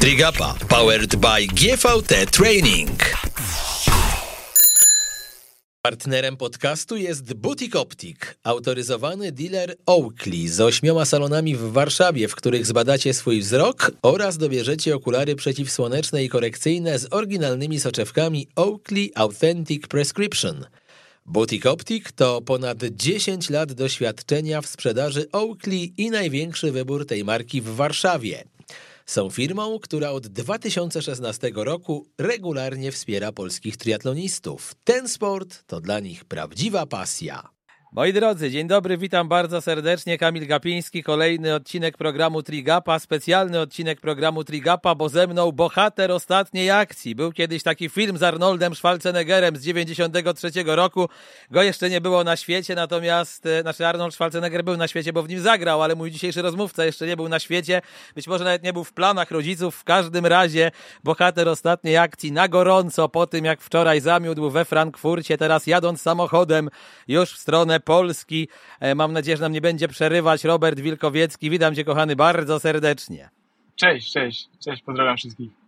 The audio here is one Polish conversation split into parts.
Trigapa powered by GVT Training. Partnerem podcastu jest Butik Optik, autoryzowany dealer Oakley z ośmioma salonami w Warszawie, w których zbadacie swój wzrok oraz dobierzecie okulary przeciwsłoneczne i korekcyjne z oryginalnymi soczewkami Oakley Authentic Prescription. Butik Optik to ponad 10 lat doświadczenia w sprzedaży Oakley i największy wybór tej marki w Warszawie. Są firmą, która od 2016 roku regularnie wspiera polskich triatlonistów. Ten sport to dla nich prawdziwa pasja. Moi drodzy, dzień dobry, witam bardzo serdecznie. Kamil Gapiński, kolejny odcinek programu Trigapa, specjalny odcinek programu Trigapa, bo ze mną bohater ostatniej akcji. Był kiedyś taki film z Arnoldem Schwarzeneggerem z 93 roku. Go jeszcze nie było na świecie, natomiast, e, znaczy Arnold Schwarzenegger był na świecie, bo w nim zagrał, ale mój dzisiejszy rozmówca jeszcze nie był na świecie. Być może nawet nie był w planach rodziców. W każdym razie bohater ostatniej akcji na gorąco po tym, jak wczoraj zamiódł we Frankfurcie, teraz jadąc samochodem już w stronę Polski. E, mam nadzieję, że nam nie będzie przerywać. Robert Wilkowiecki, witam cię kochany bardzo serdecznie. Cześć, cześć, cześć, pozdrawiam wszystkich.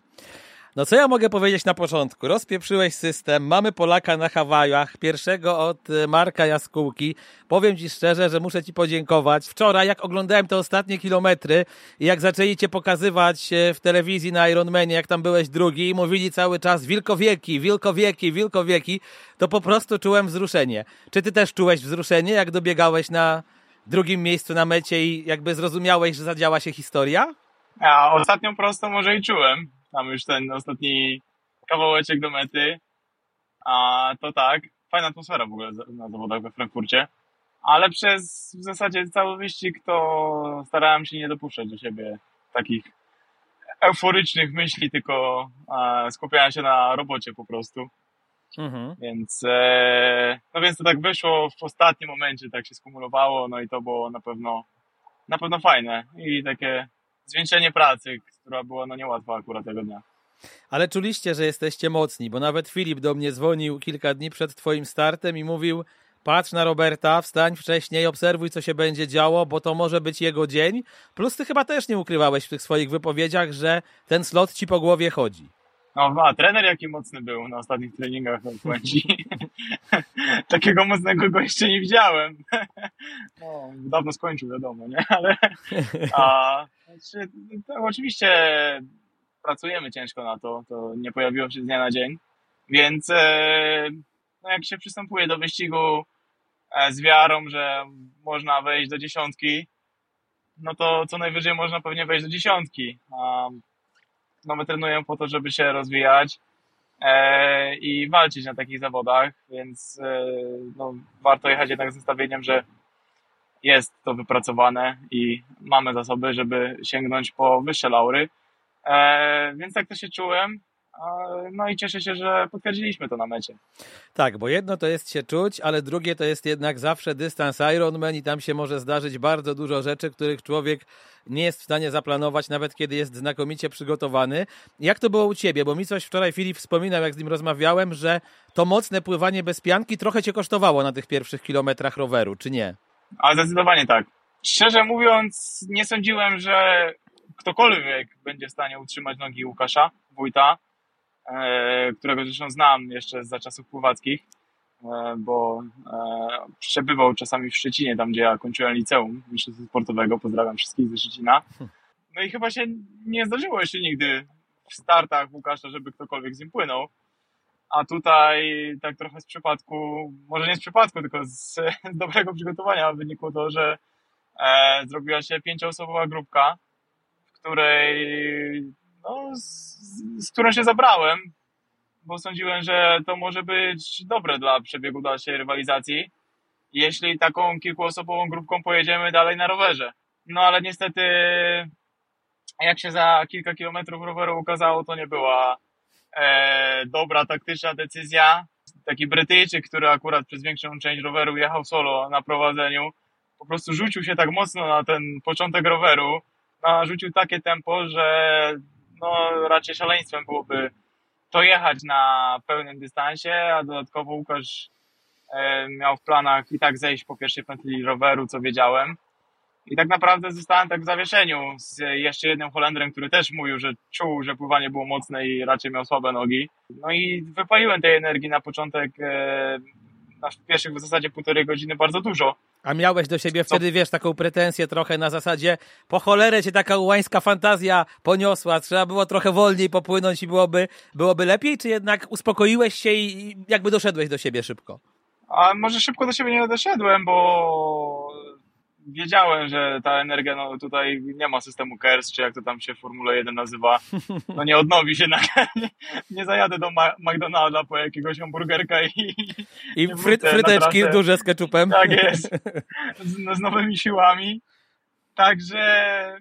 No co ja mogę powiedzieć na początku? Rozpieprzyłeś system, mamy Polaka na Hawajach, pierwszego od e, Marka Jaskółki. Powiem Ci szczerze, że muszę Ci podziękować. Wczoraj, jak oglądałem te ostatnie kilometry i jak zaczęli Cię pokazywać e, w telewizji na Ironmanie, jak tam byłeś drugi i mówili cały czas wilkowieki, wilkowieki, wilkowieki, to po prostu czułem wzruszenie. Czy Ty też czułeś wzruszenie, jak dobiegałeś na drugim miejscu na mecie i jakby zrozumiałeś, że zadziała się historia? A ostatnią prostą może i czułem, tam już ten ostatni kawałeczek do mety. A to tak, fajna atmosfera w ogóle na zawodach we Frankfurcie. Ale przez w zasadzie cały wyścig to starałem się nie dopuszczać do siebie takich euforycznych myśli, tylko e, skupiałem się na robocie po prostu. Mhm. Więc, e, no więc to tak wyszło w ostatnim momencie, tak się skumulowało, no i to było na pewno, na pewno fajne i takie zwieńczenie pracy, która była no niełatwa akurat tego dnia. Ale czuliście, że jesteście mocni, bo nawet Filip do mnie dzwonił kilka dni przed twoim startem i mówił patrz na Roberta, wstań wcześniej, obserwuj, co się będzie działo, bo to może być jego dzień. Plus ty chyba też nie ukrywałeś w tych swoich wypowiedziach, że ten slot ci po głowie chodzi. No, a trener jaki mocny był na ostatnich treningach w Kłęci. Takiego mocnego go jeszcze nie widziałem. no, dawno skończył, wiadomo, nie? Ale a, znaczy, oczywiście pracujemy ciężko na to. To nie pojawiło się z dnia na dzień. Więc e, no, jak się przystępuje do wyścigu e, z wiarą, że można wejść do dziesiątki, no to co najwyżej można pewnie wejść do dziesiątki. A, no my trenujemy po to, żeby się rozwijać e, i walczyć na takich zawodach, więc e, no, warto jechać jednak z nastawieniem, że jest to wypracowane i mamy zasoby, żeby sięgnąć po wyższe laury. E, więc tak to się czułem. No i cieszę się, że potwierdziliśmy to na mecie. Tak, bo jedno to jest się czuć, ale drugie to jest jednak zawsze dystans Ironman i tam się może zdarzyć bardzo dużo rzeczy, których człowiek nie jest w stanie zaplanować, nawet kiedy jest znakomicie przygotowany. Jak to było u Ciebie? Bo mi coś wczoraj Filip wspominał, jak z nim rozmawiałem, że to mocne pływanie bez pianki trochę Cię kosztowało na tych pierwszych kilometrach roweru, czy nie? A zdecydowanie tak. Szczerze mówiąc, nie sądziłem, że ktokolwiek będzie w stanie utrzymać nogi Łukasza, wójta, którego zresztą znam jeszcze za czasów pływackich, e, bo e, przebywał czasami w Szczecinie, tam gdzie ja kończyłem liceum mistrzostwa sportowego. Pozdrawiam wszystkich ze Szczecina. No i chyba się nie zdarzyło jeszcze nigdy w startach Łukasza, żeby ktokolwiek z nim płynął. A tutaj tak trochę z przypadku, może nie z przypadku, tylko z, z dobrego przygotowania wynikło to, że e, zrobiła się pięcioosobowa grupka, w której, no, z, z którą się zabrałem, bo sądziłem, że to może być dobre dla przebiegu dalszej rywalizacji, jeśli taką kilkuosobową grupką pojedziemy dalej na rowerze. No ale niestety, jak się za kilka kilometrów roweru ukazało, to nie była e, dobra taktyczna decyzja. Taki Brytyjczyk, który akurat przez większą część roweru jechał solo na prowadzeniu, po prostu rzucił się tak mocno na ten początek roweru, narzucił takie tempo, że no, raczej szaleństwem byłoby to jechać na pełnym dystansie, a dodatkowo Łukasz e, miał w planach i tak zejść po pierwszej pętli roweru, co wiedziałem. I tak naprawdę zostałem tak w zawieszeniu z jeszcze jednym Holendrem, który też mówił, że czuł, że pływanie było mocne i raczej miał słabe nogi. No i wypaliłem tej energii na początek, e, na pierwszych w zasadzie półtorej godziny bardzo dużo. A miałeś do siebie wtedy, wiesz, taką pretensję trochę na zasadzie po cholerę cię taka łańska fantazja poniosła, trzeba było trochę wolniej popłynąć i byłoby, byłoby lepiej, czy jednak uspokoiłeś się i jakby doszedłeś do siebie szybko? A może szybko do siebie nie doszedłem, bo wiedziałem, że ta energia, no tutaj nie ma systemu KERS, czy jak to tam się w Formule 1 nazywa, no nie odnowi się, na, nie, nie zajadę do Ma McDonalda po jakiegoś hamburgerka i... I fry, fryteczki duże z ketchupem. Tak jest, z, no, z nowymi siłami. Także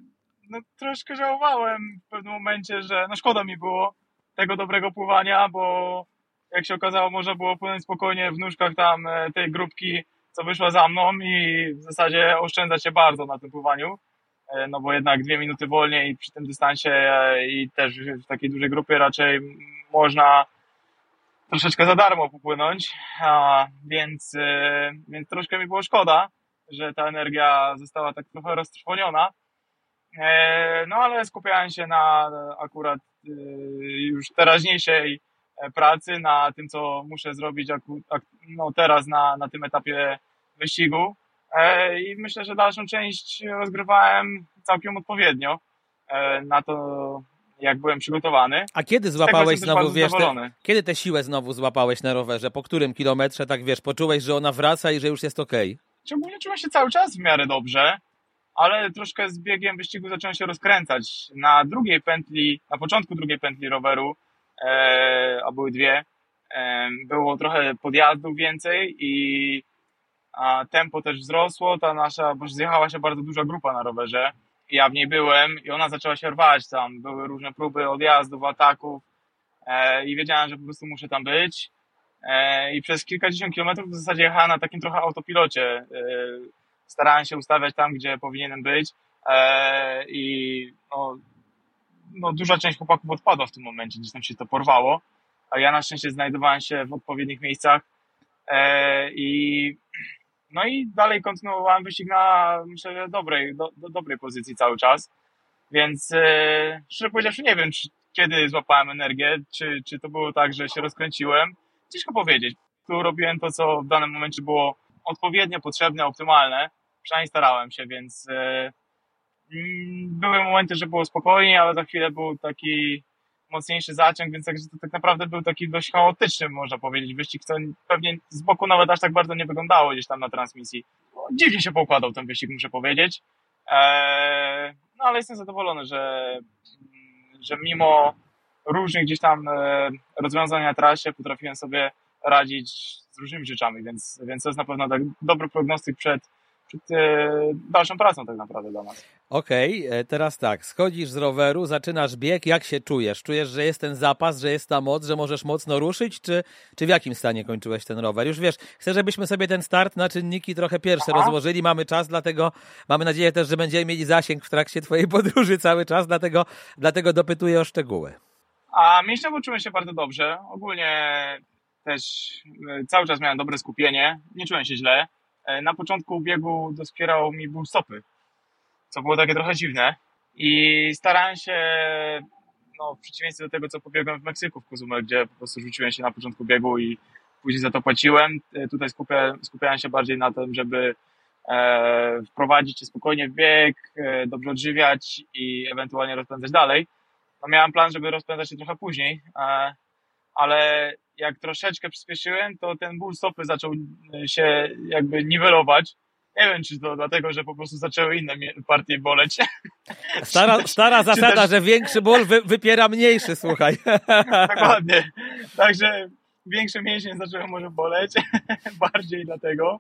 no, troszkę żałowałem w pewnym momencie, że no szkoda mi było tego dobrego pływania, bo jak się okazało, można było płynąć spokojnie w nóżkach tam e, tej grupki co wyszła za mną i w zasadzie oszczędza się bardzo na tym pływaniu, e, no bo jednak dwie minuty wolniej przy tym dystansie e, i też w takiej dużej grupie raczej można troszeczkę za darmo popłynąć, a, więc, e, więc troszkę mi było szkoda, że ta energia została tak trochę roztrwoniona. No ale skupiałem się na akurat już teraźniejszej pracy, na tym, co muszę zrobić no, teraz na, na tym etapie wyścigu. E, I myślę, że dalszą część rozgrywałem całkiem odpowiednio e, na to, jak byłem przygotowany. A kiedy złapałeś znowu, wiesz, te, kiedy tę siłę znowu złapałeś na rowerze? Po którym kilometrze, tak wiesz, poczułeś, że ona wraca i że już jest okej? Okay? Ogólnie czułem się cały czas w miarę dobrze, ale troszkę z biegiem wyścigu zacząłem się rozkręcać. Na drugiej pętli, na początku drugiej pętli roweru, e, a były dwie, e, było trochę podjazdów więcej i a tempo też wzrosło, ta nasza, bo zjechała się bardzo duża grupa na rowerze, ja w niej byłem i ona zaczęła się rwać tam, były różne próby odjazdów, ataków e, i wiedziałem, że po prostu muszę tam być. E, i przez kilkadziesiąt kilometrów w zasadzie jechałem na takim trochę autopilocie, e, starałem się ustawiać tam, gdzie powinienem być. E, i no, no, duża część chłopaków odpadła w tym momencie, gdzieś tam się to porwało, a ja na szczęście znajdowałem się w odpowiednich miejscach e, i no i dalej kontynuowałem wyścig na, myślę, dobrej, do, do dobrej pozycji cały czas. Więc e, szczerze powiedziawszy, nie wiem, czy, kiedy złapałem energię, czy, czy to było tak, że się rozkręciłem. Ciężko powiedzieć. Tu robiłem to, co w danym momencie było odpowiednio potrzebne, optymalne. Przynajmniej starałem się, więc e, były momenty, że było spokojnie, ale za chwilę był taki mocniejszy zaciąg, więc także to tak naprawdę był taki dość chaotyczny, można powiedzieć, wyścig, co pewnie z boku nawet aż tak bardzo nie wyglądało gdzieś tam na transmisji. Dziwnie się poukładał ten wyścig, muszę powiedzieć. Eee, no ale jestem zadowolony, że, że mimo różnych gdzieś tam e, rozwiązań na trasie potrafiłem sobie radzić z różnymi rzeczami, więc, więc to jest na pewno tak dobry prognostyk przed, przed e, dalszą pracą tak naprawdę dla nas. Okej, okay, e, teraz tak, schodzisz z roweru, zaczynasz bieg, jak się czujesz? Czujesz, że jest ten zapas, że jest ta moc, że możesz mocno ruszyć, czy, czy w jakim stanie kończyłeś ten rower? Już wiesz, chcę, żebyśmy sobie ten start na czynniki trochę pierwsze Aha. rozłożyli, mamy czas, dlatego mamy nadzieję też, że będziemy mieli zasięg w trakcie twojej podróży cały czas, dlatego, dlatego dopytuję o szczegóły. A mięśniowo czułem się bardzo dobrze, ogólnie też e, cały czas miałem dobre skupienie, nie czułem się źle. E, na początku biegu doskwierał mi ból stopy, co było takie trochę dziwne. I starałem się, no w przeciwieństwie do tego, co pobiegłem w Meksyku w Kozumel, gdzie po prostu rzuciłem się na początku biegu i później za to płaciłem. E, tutaj skupiałem, skupiałem się bardziej na tym, żeby e, wprowadzić się spokojnie w bieg, e, dobrze odżywiać i ewentualnie rozpędzać dalej. No miałem plan, żeby rozpędzać się trochę później, e, ale jak troszeczkę przyspieszyłem, to ten ból stopy zaczął e, się jakby niwelować. Nie wiem, czy to dlatego, że po prostu zaczęły inne partie boleć. Stara, stara zasada, też... że większy ból wy, wypiera mniejszy, słuchaj. Dokładnie. Także większe mięśnie zaczęły może boleć, bardziej dlatego,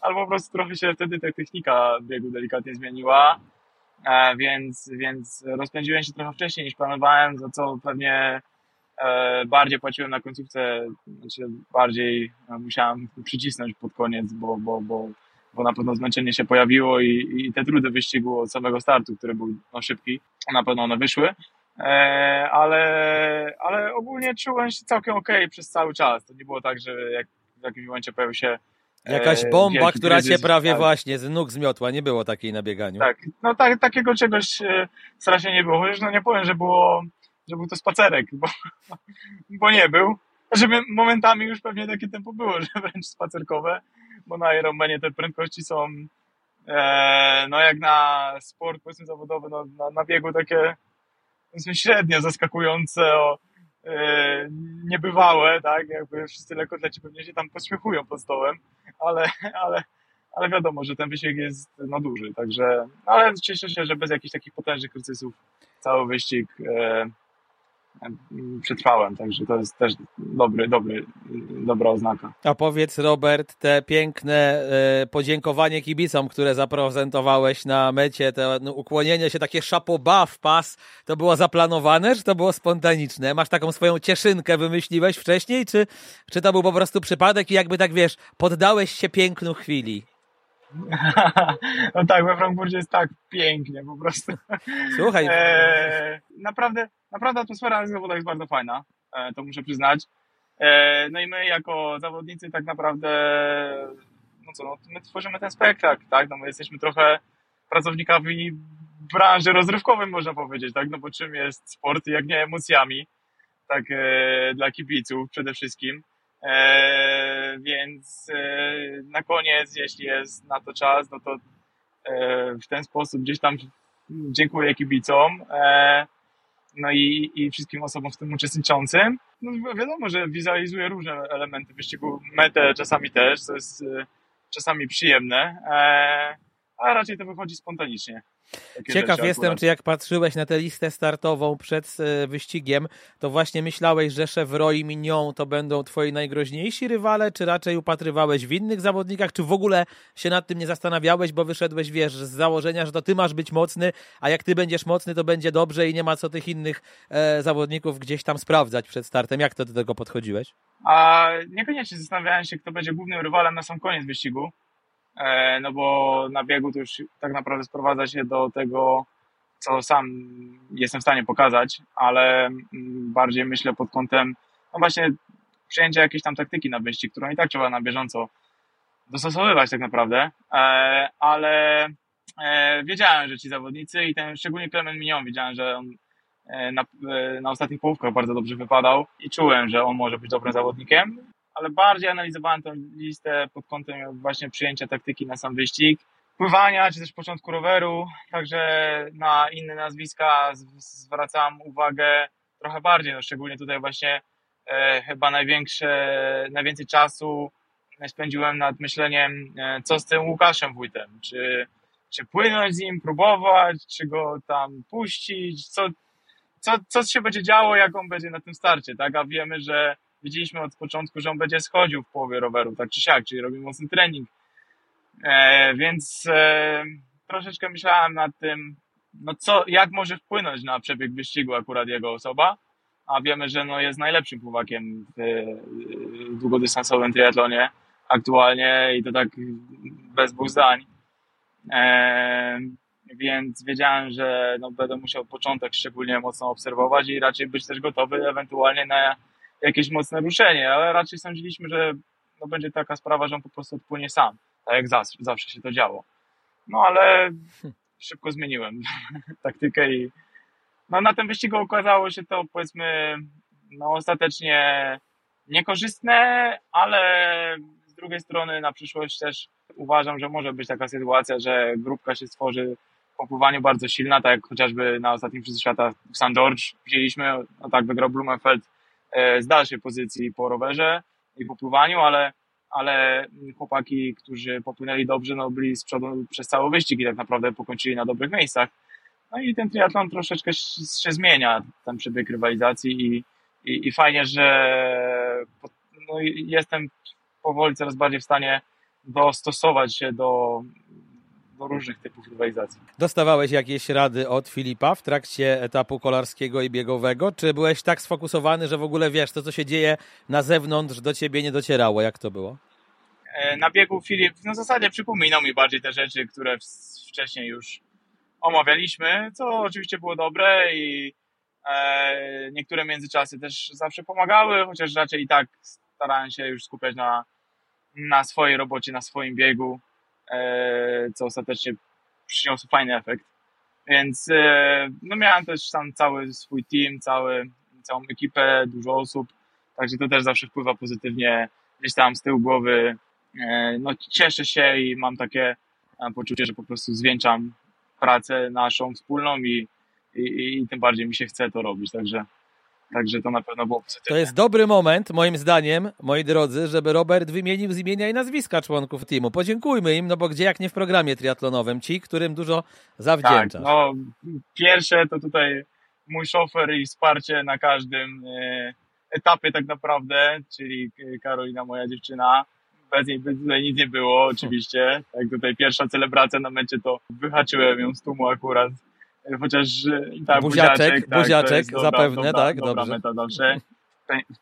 albo po prostu trochę się wtedy ta technika biegu delikatnie zmieniła, e, więc, więc rozpędziłem się trochę wcześniej niż planowałem, za co pewnie bardziej płaciłem na końcówce, znaczy bardziej e, musiałem przycisnąć pod koniec, bo, bo, bo, bo na pewno zmęczenie się pojawiło i, i te trudy wyścigu od samego startu, który był no, szybki, na pewno one wyszły. E, ale, ale ogólnie czułem się całkiem ok przez cały czas. To nie było tak, że jak w jakimś momencie pojawił się Jakaś e, bomba, która cię kryzys, prawie tak. właśnie z nóg zmiotła, nie było takiej na bieganiu. Tak, no tak, takiego czegoś e, strasznie nie było. Chociaż no nie powiem, że było, że był to spacerek, bo, bo nie był. Żeby momentami już pewnie takie tempo było, że wręcz spacerkowe, bo na Ironmanie te prędkości są e, no jak na sport powiedzmy zawodowy, no na, na biegu takie średnio zaskakujące, o, e, niebywałe, tak, jakby wszyscy lekkotleci pewnie się tam pośmiechują pod stołem, ale, ale, ale wiadomo, że ten wyścig jest no duży, także, ale cieszę się, że bez jakichś takich potężnych kryzysów cały wyścig e, przetrwałem, także to jest też dobry, dobry, dobra oznaka. A powiedz Robert, te piękne e, podziękowanie kibicom, które zaprezentowałeś na mecie, to no, ukłonienie się, takie szapoba w pas, to było zaplanowane, czy to było spontaniczne? Masz taką swoją cieszynkę, wymyśliłeś wcześniej, czy, czy to był po prostu przypadek i jakby tak wiesz, poddałeś się pięknu chwili? No tak, we Frankfurcie jest tak pięknie po prostu. Słuchaj, E, naprawdę, naprawdę atmosfera na zawodach jest bardzo fajna, e, to muszę przyznać. E, no i my jako zawodnicy tak naprawdę, no co, no, my tworzymy ten spektakl, tak? No my jesteśmy trochę pracownikami branży rozrywkowej, można powiedzieć, tak? No bo czym jest sport, jak nie emocjami, tak e, dla kibiców przede wszystkim. E, więc e, na koniec, jeśli jest na to czas, no to e, w ten sposób gdzieś tam dziękuję kibicom. No i, i wszystkim osobom w tym uczestniczącym. No wi- wiadomo, że wizualizuję różne elementy wyścigu, metę czasami też, co jest czasami przyjemne, a raczej to wychodzi spontanicznie. Takie Ciekaw jestem, akurat. czy jak patrzyłeś na tę listę startową przed e, wyścigiem, to właśnie myślałeś, że Chevrolet i Mignon to będą twoi najgroźniejsi rywale, czy raczej upatrywałeś w innych zawodnikach, czy w ogóle się nad tym nie zastanawiałeś, bo wyszedłeś, wiesz, z założenia, że to ty masz być mocny, a jak ty będziesz mocny, to będzie dobrze i nie ma co tych innych e, zawodników gdzieś tam sprawdzać przed startem. Jak to do tego podchodziłeś? A niekoniecznie zastanawiałem się, kto będzie głównym rywalem na sam koniec wyścigu. E, no bo na biegu to już tak naprawdę sprowadza się do tego, co sam jestem w stanie pokazać, ale mm, bardziej myślę pod kątem, no właśnie, przyjęcia jakiejś tam taktyki na wyścig, którą i tak trzeba na bieżąco dostosowywać tak naprawdę, e, ale e, wiedziałem, że ci zawodnicy i ten szczególnie Clement Mignon, wiedziałem, że on na, na ostatnich połówkach bardzo dobrze wypadał i czułem, że on może być dobrym zawodnikiem, ale bardziej analizowałem tę listę pod kątem właśnie przyjęcia taktyki na sam wyścig, pływania, czy też początku roweru, także na inne nazwiska z- zwracam uwagę trochę bardziej, no szczególnie tutaj właśnie e, chyba największe, najwięcej czasu spędziłem nad myśleniem, e, co z tym Łukaszem Wójtem, czy, czy płynąć z nim, próbować, czy go tam puścić, co, co, co się będzie działo, jak on będzie na tym starcie, tak, a wiemy, że wiedzieliśmy od początku, że on będzie schodził w połowie roweru, tak czy siak, czyli robił mocny trening, e, więc e, troszeczkę myślałem nad tym, no co, jak może wpłynąć na przebieg wyścigu akurat jego osoba, a wiemy, że no jest najlepszym pływakiem w, w długodystansowym triatlonie aktualnie i to tak bez dwóch zdań. E, więc wiedziałem, że no, będę musiał początek szczególnie mocno obserwować i raczej być też gotowy ewentualnie na jakieś mocne ruszenie, ale raczej sądziliśmy, że no, będzie taka sprawa, że on po prostu odpłynie sam, tak jak zawsze, zawsze się to działo. No ale szybko zmieniłem taktykę i no, na tym wyścigu okazało się to powiedzmy no, ostatecznie niekorzystne, ale z drugiej strony na przyszłość też uważam, że może być taka sytuacja, że grupka się stworzy po pływaniu bardzo silna, tak jak chociażby na ostatnim Mistrzostwie Świata w St. George widzieliśmy, no tak wygrał Blumenfeld z dalszej pozycji po rowerze i po pływaniu, ale, ale chłopaki, którzy popłynęli dobrze, no byli z przodu przez cały wyścig i tak naprawdę pokończyli na dobrych miejscach. No i ten triatlon troszeczkę się zmienia, ten przebieg rywalizacji i, i, i fajnie, że no, jestem powoli coraz bardziej w stanie dostosować się do, do różnych typów rywalizacji. Dostawałeś jakieś rady od Filipa w trakcie etapu kolarskiego i biegowego? Czy byłeś tak sfokusowany, że w ogóle wiesz, to co się dzieje na zewnątrz do ciebie nie docierało? Jak to było? E, Na biegu Filip no w zasadzie przypominał mi bardziej te rzeczy, które wcześniej już omawialiśmy, co oczywiście było dobre i e, niektóre międzyczasy też zawsze pomagały, chociaż raczej i tak starałem się już skupiać na, na swojej robocie, na swoim biegu, co ostatecznie przyniosło fajny efekt. Więc no miałem też tam cały swój team, cały, całą ekipę, dużo osób, także to też zawsze wpływa pozytywnie gdzieś tam z tyłu głowy. No cieszę się i mam takie poczucie, że po prostu zwieńczam pracę naszą wspólną i, i, i tym bardziej mi się chce to robić, także Także to na pewno było pozytywne. To jest dobry moment, moim zdaniem, moi drodzy, żeby Robert wymienił z imienia i nazwiska członków teamu. Podziękujmy im, no bo gdzie jak nie w programie triatlonowym, ci, którym dużo zawdzięczasz. Tak, no pierwsze to tutaj mój szofer i wsparcie na każdym e, etapie tak naprawdę, czyli Karolina, moja dziewczyna. Bez niej by tutaj nic nie było oczywiście. Tak tutaj pierwsza celebracja na mecie to wyhaczyłem ją z tłumu akurat chociaż tak, buziaczek, buziaczek, tak, buziaczek zapewne, dobra, tak, dobra dobrze. meta zawsze.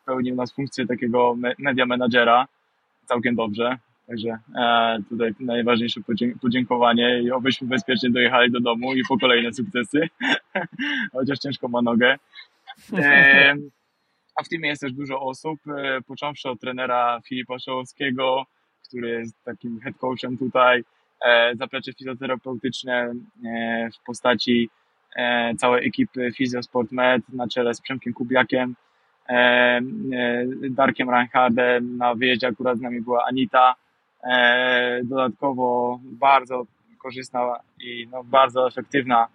Pełnił nas funkcję takiego media menadżera całkiem dobrze. Także e, tutaj najważniejsze podziękowanie i obyśmy bezpiecznie dojechali do domu i po kolejne sukcesy. Chociaż ciężko ma nogę. E, a w teamie jest też dużo osób, e, począwszy od trenera Filipa Szołowskiego, który jest takim head coachem tutaj, zaplecze fizjoterapeutyczne e, w postaci e, całej ekipy Fizjosport Med na czele z Przemkiem Kubiakiem, Darkiem Reinhardem, na wyjeździe akurat z nami była Anita. Dodatkowo bardzo korzystna i no, bardzo efektywna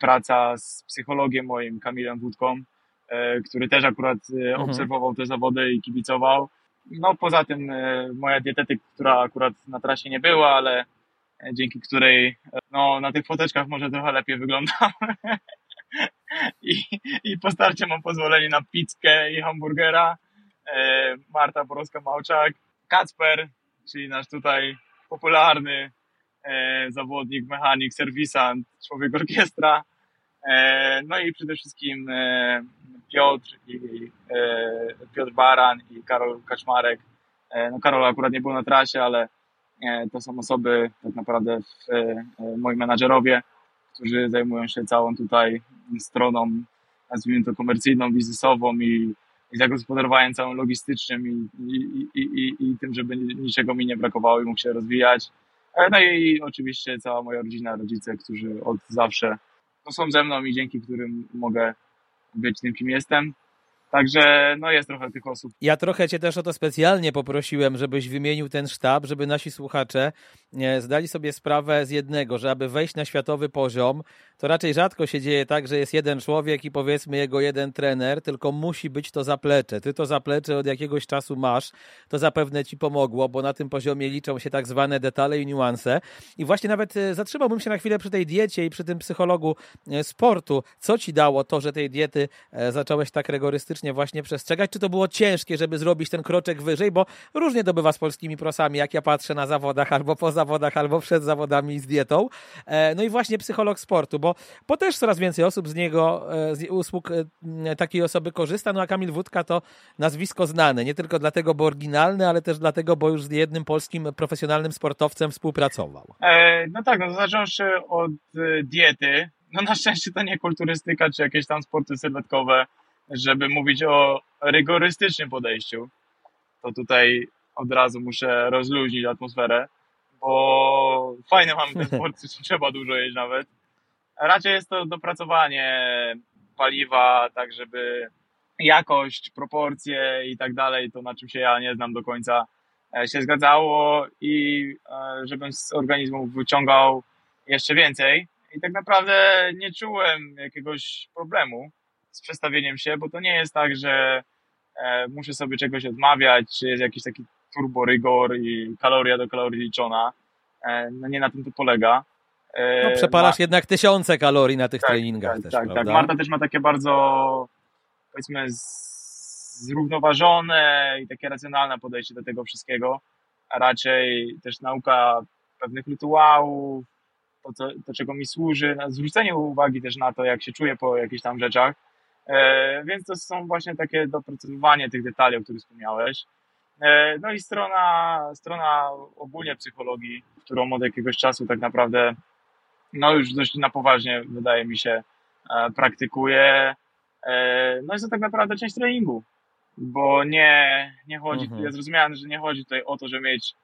praca z psychologiem moim, Kamilem Wódką, który też akurat mhm. obserwował te zawody i kibicował. No poza tym moja dietetyk, która akurat na trasie nie była, ale E, dzięki której no, na tych foteczkach może trochę lepiej wyglądam. I, I po starcie mam pozwolenie na pizzkę i hamburgera. E, Marta Borowska-Małczak, Kacper, czyli nasz tutaj popularny e, zawodnik, mechanik, serwisant, człowiek orkiestra. No i przede wszystkim Piotr i Piotr Baran i Karol Kaczmarek. No Karol akurat nie był na trasie, ale E, to są osoby tak naprawdę w, e, e, moi menadżerowie, którzy zajmują się całą tutaj stroną, nazwijmy to komercyjną, biznesową i, i zagospodarowaniem całym logistycznym i, i, i, i, i tym, żeby niczego mi nie brakowało i mógł się rozwijać. No i oczywiście cała moja rodzina, rodzice, którzy od zawsze no, są ze mną i dzięki którym mogę być tym, kim jestem. Także no jest trochę tych osób. Ja trochę Cię też o to specjalnie poprosiłem, żebyś wymienił ten sztab, żeby nasi słuchacze e, zdali sobie sprawę z jednego, że aby wejść na światowy poziom, to raczej rzadko się dzieje tak, że jest jeden człowiek i powiedzmy jego jeden trener, tylko musi być to zaplecze. Ty to zaplecze od jakiegoś czasu masz, to zapewne Ci pomogło, bo na tym poziomie liczą się tak zwane detale i niuanse. I właśnie nawet e, zatrzymałbym się na chwilę przy tej diecie i przy tym psychologu e, sportu. Co Ci dało to, że tej diety zacząłeś tak rygorystycznie właśnie przestrzegać? Czy to było ciężkie, żeby zrobić ten kroczek wyżej? Bo różnie to bywa z polskimi prosami, jak ja patrzę na zawodach, albo po zawodach, albo przed zawodami z dietą. E, no i właśnie psycholog sportu, bo, bo też coraz więcej osób z niego, e, z usług e, takiej osoby korzysta. No a Kamil Wódka to nazwisko znane, nie tylko dlatego, bo oryginalny, ale też dlatego, bo już z jednym polskim profesjonalnym sportowcem współpracował. no tak, no zacząwszy od diety, no na szczęście to nie kulturystyka, czy jakieś tam sporty sylwetkowe, żeby mówić o rygorystycznym podejściu, to tutaj od razu muszę rozluźnić atmosferę, bo fajne mamy ten sport, trzeba dużo jeść nawet. Raczej jest to dopracowanie paliwa, tak żeby jakość, proporcje i tak dalej, to na czym się ja nie znam do końca, e, się zgadzało i e, żebym z organizmu wyciągał jeszcze więcej. I tak naprawdę nie czułem jakiegoś problemu z przestawieniem się, bo to nie jest tak, że e, muszę sobie czegoś odmawiać, czy jest jakiś taki turbo rygor i kaloria do kalorii liczona. E, no nie na tym to polega. E, no, przepalasz jednak tysiące kalorii na tych tak, treningach tak, też, tak, prawda? tak. Marta też ma takie bardzo, powiedzmy, zrównoważone i takie racjonalne podejście do tego wszystkiego, a raczej też nauka pewnych rytuałów, to, to, to czego mi służy, zwrócenie uwagi też na to, jak się czuję po jakichś tam rzeczach, więc to są właśnie takie doprecyzowanie tych detali, o których wspomniałeś. E, no i strona, strona ogólnie psychologii, którą od jakiegoś czasu tak naprawdę, no już dość na poważnie, wydaje mi się, e, praktykuję. No jest to tak naprawdę część treningu. bo nie, nie chodzi, Mhm. ja zrozumiałem, że nie chodzi tutaj o to, żeby mieć,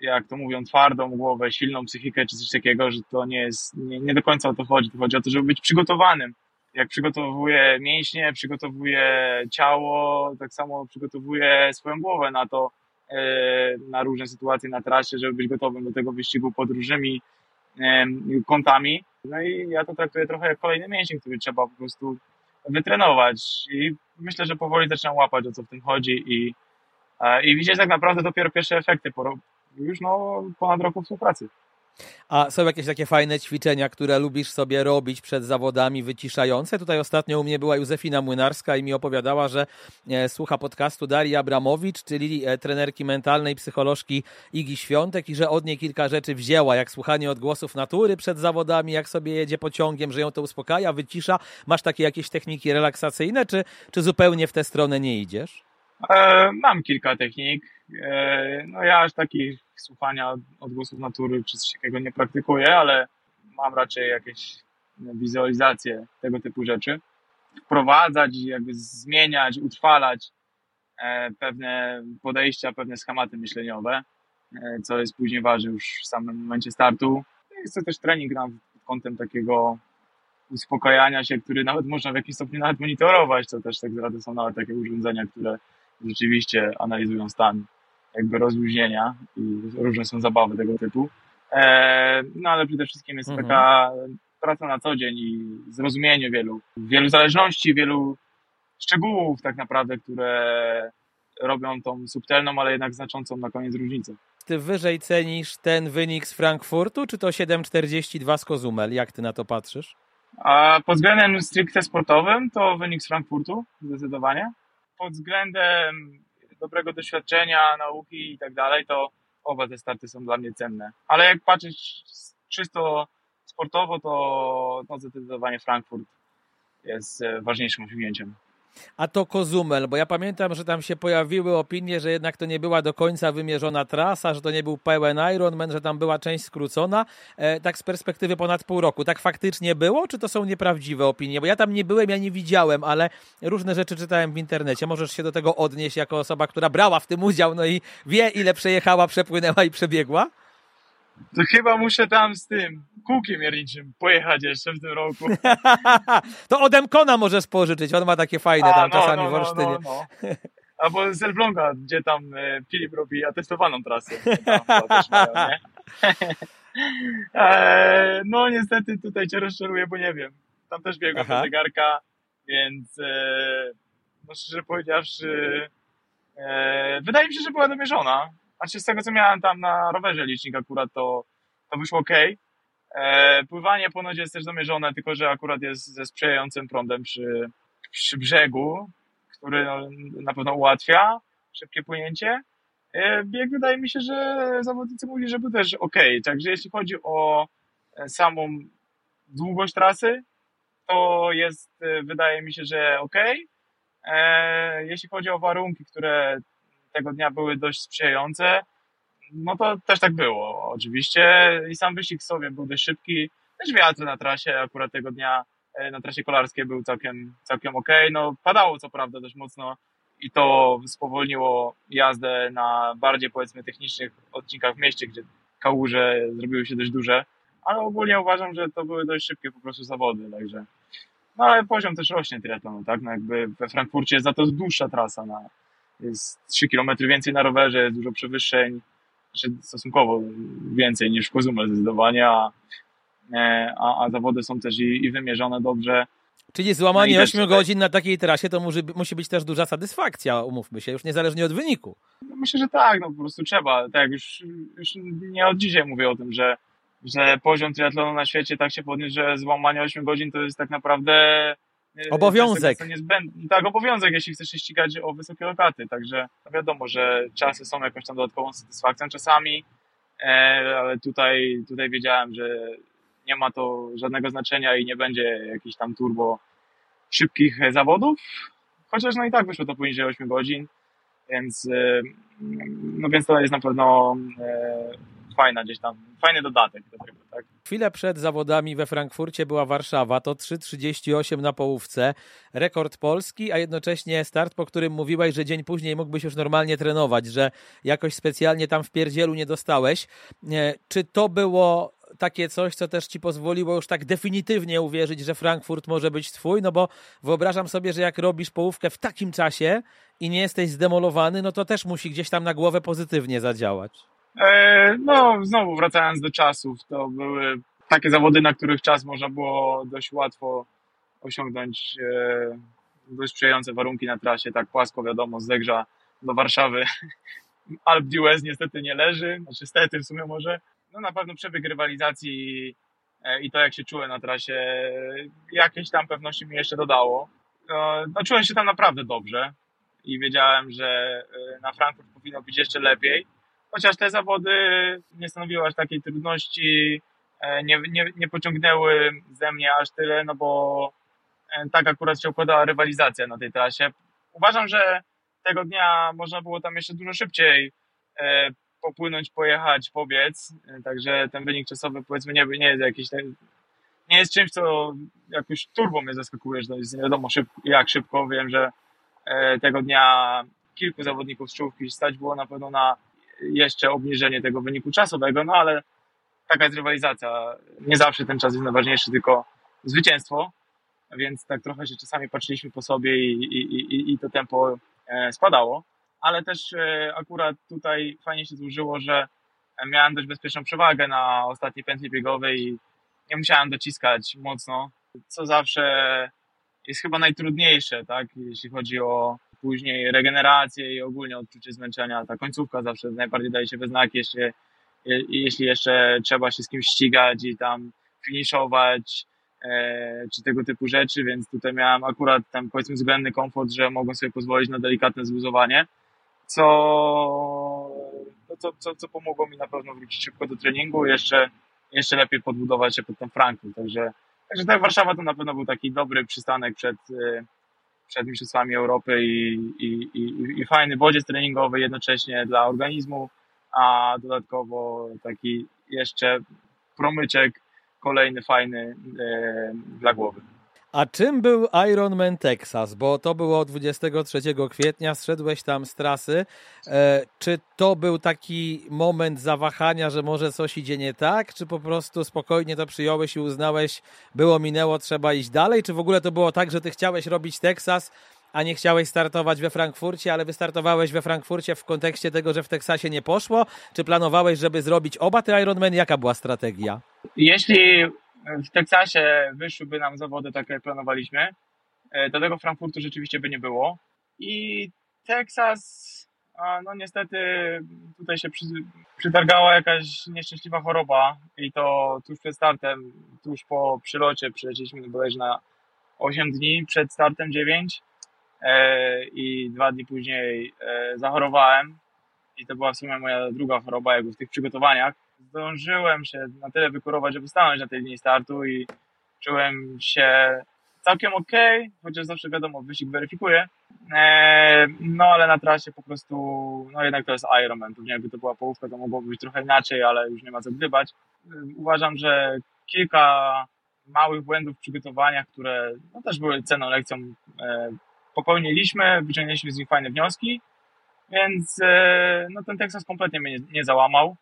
jak to mówią, twardą głowę, silną psychikę czy coś takiego, że to nie jest, nie, nie do końca o to chodzi, to chodzi o to, żeby być przygotowanym. Jak przygotowuję mięśnie, przygotowuję ciało, tak samo przygotowuję swoją głowę na to, e, na różne sytuacje na trasie, żeby być gotowym do tego wyścigu pod różnymi kątami. No i ja to traktuję trochę jak kolejny mięsień, który trzeba po prostu wytrenować. I myślę, że powoli zaczynam łapać o co w tym chodzi i, i widzieć tak naprawdę dopiero pierwsze efekty po już no ponad roku współpracy. A są jakieś takie fajne ćwiczenia, które lubisz sobie robić przed zawodami wyciszające? Tutaj ostatnio u mnie była Józefina Młynarska i mi opowiadała, że e, słucha podcastu Darii Abramowicz, czyli e, trenerki mentalnej, psycholożki Igi Świątek i że od niej kilka rzeczy wzięła, jak słuchanie odgłosów natury przed zawodami, jak sobie jedzie pociągiem, że ją to uspokaja, wycisza. Masz takie jakieś techniki relaksacyjne, czy, czy zupełnie w tę stronę nie idziesz? E, mam kilka technik. E, no ja aż takich słuchania odgłosów natury czy coś takiego nie praktykuję, ale mam raczej jakieś wizualizacje tego typu rzeczy. Wprowadzać, jakby zmieniać, utrwalać e, pewne podejścia, pewne schematy myśleniowe, co jest później ważne już w samym momencie startu. Jest to też trening na pod kątem takiego uspokajania się, który nawet można w jakimś stopniu nawet monitorować, co też tak zrady są nawet takie urządzenia, które rzeczywiście analizują stan jakby rozluźnienia i różne są zabawy tego typu. E, no ale przede wszystkim jest Mhm. taka praca na co dzień i zrozumienie wielu, wielu zależności, wielu szczegółów tak naprawdę, które robią tą subtelną, ale jednak znaczącą na koniec różnicę. Ty wyżej cenisz ten wynik z Frankfurtu, czy to 7,42 z Kozumel? Jak ty na to patrzysz? A pod względem stricte sportowym to wynik z Frankfurtu, zdecydowanie. Pod względem dobrego doświadczenia, nauki i tak dalej, to oba te starty są dla mnie cenne. Ale jak patrzeć czysto sportowo, to, to zdecydowanie Frankfurt jest e, ważniejszym osiągnięciem. A to Kozumel, bo ja pamiętam, że tam się pojawiły opinie, że jednak to nie była do końca wymierzona trasa, że to nie był pełen Ironman, że tam była część skrócona, e, tak z perspektywy ponad pół roku. Tak faktycznie było, czy to są nieprawdziwe opinie? Bo ja tam nie byłem, ja nie widziałem, ale różne rzeczy czytałem w internecie. Możesz się do tego odnieść jako osoba, która brała w tym udział, no i wie, ile przejechała, przepłynęła i przebiegła? To chyba muszę tam z tym kółkiem mierniczym pojechać jeszcze w tym roku. to od Emkona możesz pożyczyć, on ma takie fajne A, tam no, czasami no, w no, Olsztynie. no, no. Albo z Elbląga, gdzie tam e, Filip robi atestowaną trasę. Tam też mają, nie? e, no niestety tutaj cię rozczaruję, bo nie wiem. Tam też biegłem Aha. do zegarka, więc e, no szczerze powiedziawszy e, wydaje mi się, że była domierzona. Znaczy z tego co miałem tam na rowerze licznik akurat to, to wyszło ok. E, pływanie ponoć jest też domierzone, tylko że akurat jest ze sprzyjającym prądem przy, przy brzegu, który no, na pewno ułatwia szybkie płynięcie. E, Bieg wydaje mi się, że zawodnicy mówili, że był też ok. Także jeśli chodzi o e, samą długość trasy, to jest, e, wydaje mi się, że ok. E, Jeśli chodzi o warunki, które tego dnia były dość sprzyjające, no to też tak było, oczywiście. I sam wyścig sobie był dość szybki. Też wiatr na trasie akurat tego dnia e, na trasie kolarskiej był całkiem, całkiem ok. No, padało co prawda dość mocno i to spowolniło jazdę na bardziej powiedzmy technicznych odcinkach w mieście, gdzie kałuże zrobiły się dość duże, ale ogólnie uważam, że to były dość szybkie po prostu zawody, także no ale poziom też rośnie triatlonu, tak? No jakby we Frankfurcie jest za to dłuższa trasa na jest 3 km więcej na rowerze, jest dużo przewyższeń, znaczy stosunkowo więcej niż w Kozumel zdecydowanie, a, e, a, a zawody są też i, i wymierzone dobrze. Czyli złamanie No i też 8 tutaj- godzin na takiej trasie to musi, musi być też duża satysfakcja, umówmy się, już niezależnie od wyniku. No myślę, że tak, no po prostu trzeba. Tak, już, już nie od dzisiaj mówię o tym, że, że poziom triatlonu na świecie tak się podniósł, że złamanie 8 godzin to jest tak naprawdę Obowiązek. To jest niezbędny, tak, obowiązek, jeśli chcesz się ścigać o wysokie lokaty. Także no wiadomo, że czasy są jakąś tam dodatkową satysfakcją czasami, e, ale tutaj, tutaj wiedziałem, że nie ma to żadnego znaczenia i nie będzie jakichś tam turbo szybkich e, zawodów. Chociaż no i tak wyszło to poniżej 8 godzin, więc, e, no więc to jest na pewno e, fajna gdzieś tam, fajny dodatek do tak? Chwilę przed zawodami we Frankfurcie była Warszawa, to 3.38 na połówce, rekord polski, a jednocześnie start, po którym mówiłeś, że dzień później mógłbyś już normalnie trenować, że jakoś specjalnie tam w pierdzielu nie dostałeś. Czy to było takie coś, co też ci pozwoliło już tak definitywnie uwierzyć, że Frankfurt może być twój, no bo wyobrażam sobie, że jak robisz połówkę w takim czasie i nie jesteś zdemolowany, no to też musi gdzieś tam na głowę pozytywnie zadziałać. E, no, znowu wracając do czasów, to były takie zawody, na których czas można było dość łatwo osiągnąć e, dość sprzyjające warunki na trasie, tak płasko wiadomo, z Zegrza do Warszawy. Alp d'Huez niestety nie leży, znaczy stety w sumie może, no na pewno przebieg rywalizacji e, i to jak się czułem na trasie, jakieś tam pewności mi jeszcze dodało. No, no czułem się tam naprawdę dobrze i wiedziałem, że na Frankfurt powinno być jeszcze lepiej. Chociaż te zawody nie stanowiły aż takiej trudności, e, nie, nie, nie pociągnęły ze mnie aż tyle, no bo tak akurat się układała rywalizacja na tej trasie. Uważam, że tego dnia można było tam jeszcze dużo szybciej popłynąć, pojechać, pobiec. Także ten wynik czasowy powiedzmy nie, nie jest jakiś nie jest czymś, co jakoś turbo mnie zaskakuje, że to jest nie wiadomo szybko, jak szybko. Wiem, że e, tego dnia kilku zawodników z czołówki stać było na pewno na jeszcze obniżenie tego wyniku czasowego, no ale taka jest rywalizacja. Nie zawsze ten czas jest najważniejszy, tylko zwycięstwo, więc tak trochę się czasami patrzyliśmy po sobie i, i, i, i to tempo e, spadało ale też e, akurat tutaj fajnie się złożyło, że miałem dość bezpieczną przewagę na ostatniej pętli biegowej i nie musiałem dociskać mocno, co zawsze jest chyba najtrudniejsze, tak, jeśli chodzi o później regenerację i ogólnie odczucie zmęczenia. Ta końcówka zawsze najbardziej daje się we znaki, jeśli, jeśli jeszcze trzeba się z kimś ścigać i tam finiszować, e, czy tego typu rzeczy, więc tutaj miałem akurat tam powiedzmy względny komfort, że mogłem sobie pozwolić na delikatne zluzowanie co, no co, co, co pomogło mi na pewno wrócić szybko do treningu, jeszcze, jeszcze lepiej podbudować się pod tą Franką. Także, także tak Warszawa to na pewno był taki dobry przystanek przed, e, przed Mistrzostwami Europy i, i, i, i fajny bodziec treningowy jednocześnie dla organizmu, a dodatkowo taki jeszcze promyczek kolejny fajny e, dla głowy. A czym był Ironman Texas? Bo to było 23 kwietnia, zszedłeś tam z trasy. E, czy to był taki moment zawahania, że może coś idzie nie tak? Czy po prostu spokojnie to przyjąłeś i uznałeś, było, minęło, trzeba iść dalej? Czy w ogóle to było tak, że ty chciałeś robić Texas, a nie chciałeś startować we Frankfurcie, ale wystartowałeś we Frankfurcie w kontekście tego, że w Teksasie nie poszło? Czy planowałeś, żeby zrobić oba te Ironman? Jaka była strategia? Jeśli w Teksasie wyszłyby nam zawody takie jak planowaliśmy, e, tego Frankfurtu rzeczywiście by nie było. I Teksas, no niestety tutaj się przy, przytargała jakaś nieszczęśliwa choroba i to tuż przed startem, tuż po przylocie przylecieliśmy bodajże na 8 dni przed startem 9 e, i dwa dni później e, zachorowałem. I to była w sumie moja druga choroba jakby w tych przygotowaniach zdążyłem się na tyle wykurować, żeby stanąć na tej linii startu i czułem się całkiem ok, chociaż zawsze wiadomo, wyścig weryfikuje. E, no ale na trasie po prostu, no jednak to jest Ironman, pewnie jakby to była połówka, to mogłoby być trochę inaczej, ale już nie ma co gdybać. Uważam, że kilka małych błędów w przygotowaniach, które no, też były cenną lekcją, e, popełniliśmy, wyciągnęliśmy z nich fajne wnioski, więc e, no, ten Texas kompletnie mnie nie, nie załamał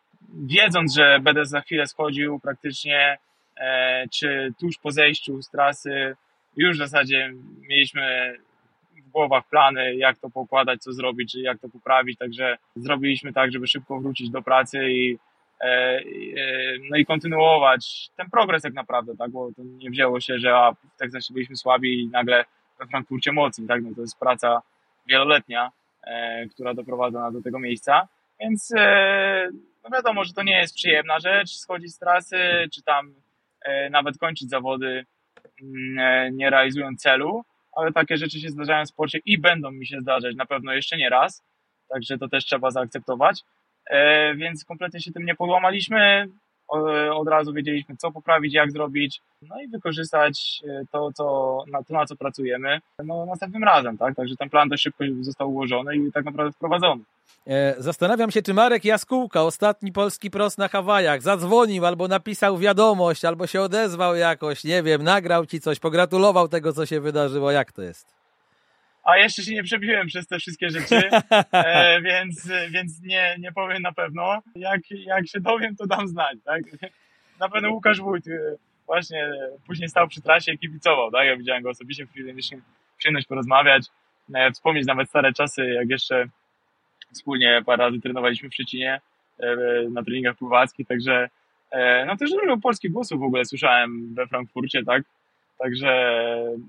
wiedząc, że będę za chwilę schodził praktycznie, e, czy tuż po zejściu z trasy, już w zasadzie mieliśmy w głowach plany, jak to pokładać, co zrobić, czy jak to poprawić, także zrobiliśmy tak, żeby szybko wrócić do pracy i, e, e, no i kontynuować ten progres tak naprawdę, tak, bo to nie wzięło się, że a, w Teksasie byliśmy słabi i nagle we Frankfurcie mocni, tak, no to jest praca wieloletnia, która doprowadza nas do tego miejsca, więc no wiadomo, że to nie jest przyjemna rzecz, schodzić z trasy, czy tam e, nawet kończyć zawody, mm, e, nie realizując celu, ale takie rzeczy się zdarzają w sporcie i będą mi się zdarzać na pewno jeszcze nie raz, także to też trzeba zaakceptować. E, więc kompletnie się tym nie podłamaliśmy. Od razu wiedzieliśmy, co poprawić, jak zrobić, no i wykorzystać e, to, co, na, to na co pracujemy, no, następnym razem, tak? Także ten plan dość szybko został ułożony i tak naprawdę wprowadzony. E, zastanawiam się, czy Marek Jaskółka, ostatni polski prost na Hawajach, zadzwonił albo napisał wiadomość, albo się odezwał jakoś, nie wiem, nagrał ci coś, pogratulował tego, co się wydarzyło. Jak to jest? A jeszcze się nie przebiłem przez te wszystkie rzeczy, e, więc, więc nie, nie powiem na pewno. Jak, jak się dowiem, to dam znać. Tak? Na pewno Łukasz Wójt e, właśnie później stał przy trasie i kibicował. Tak? Ja widziałem go osobiście, mieliśmy przyjemność porozmawiać, e, wspomnieć nawet stare czasy, jak jeszcze wspólnie parę razy trenowaliśmy w Szczecinie e, na treningach pływackich, także no też dużo polskich głosów w ogóle słyszałem we Frankfurcie, tak? Także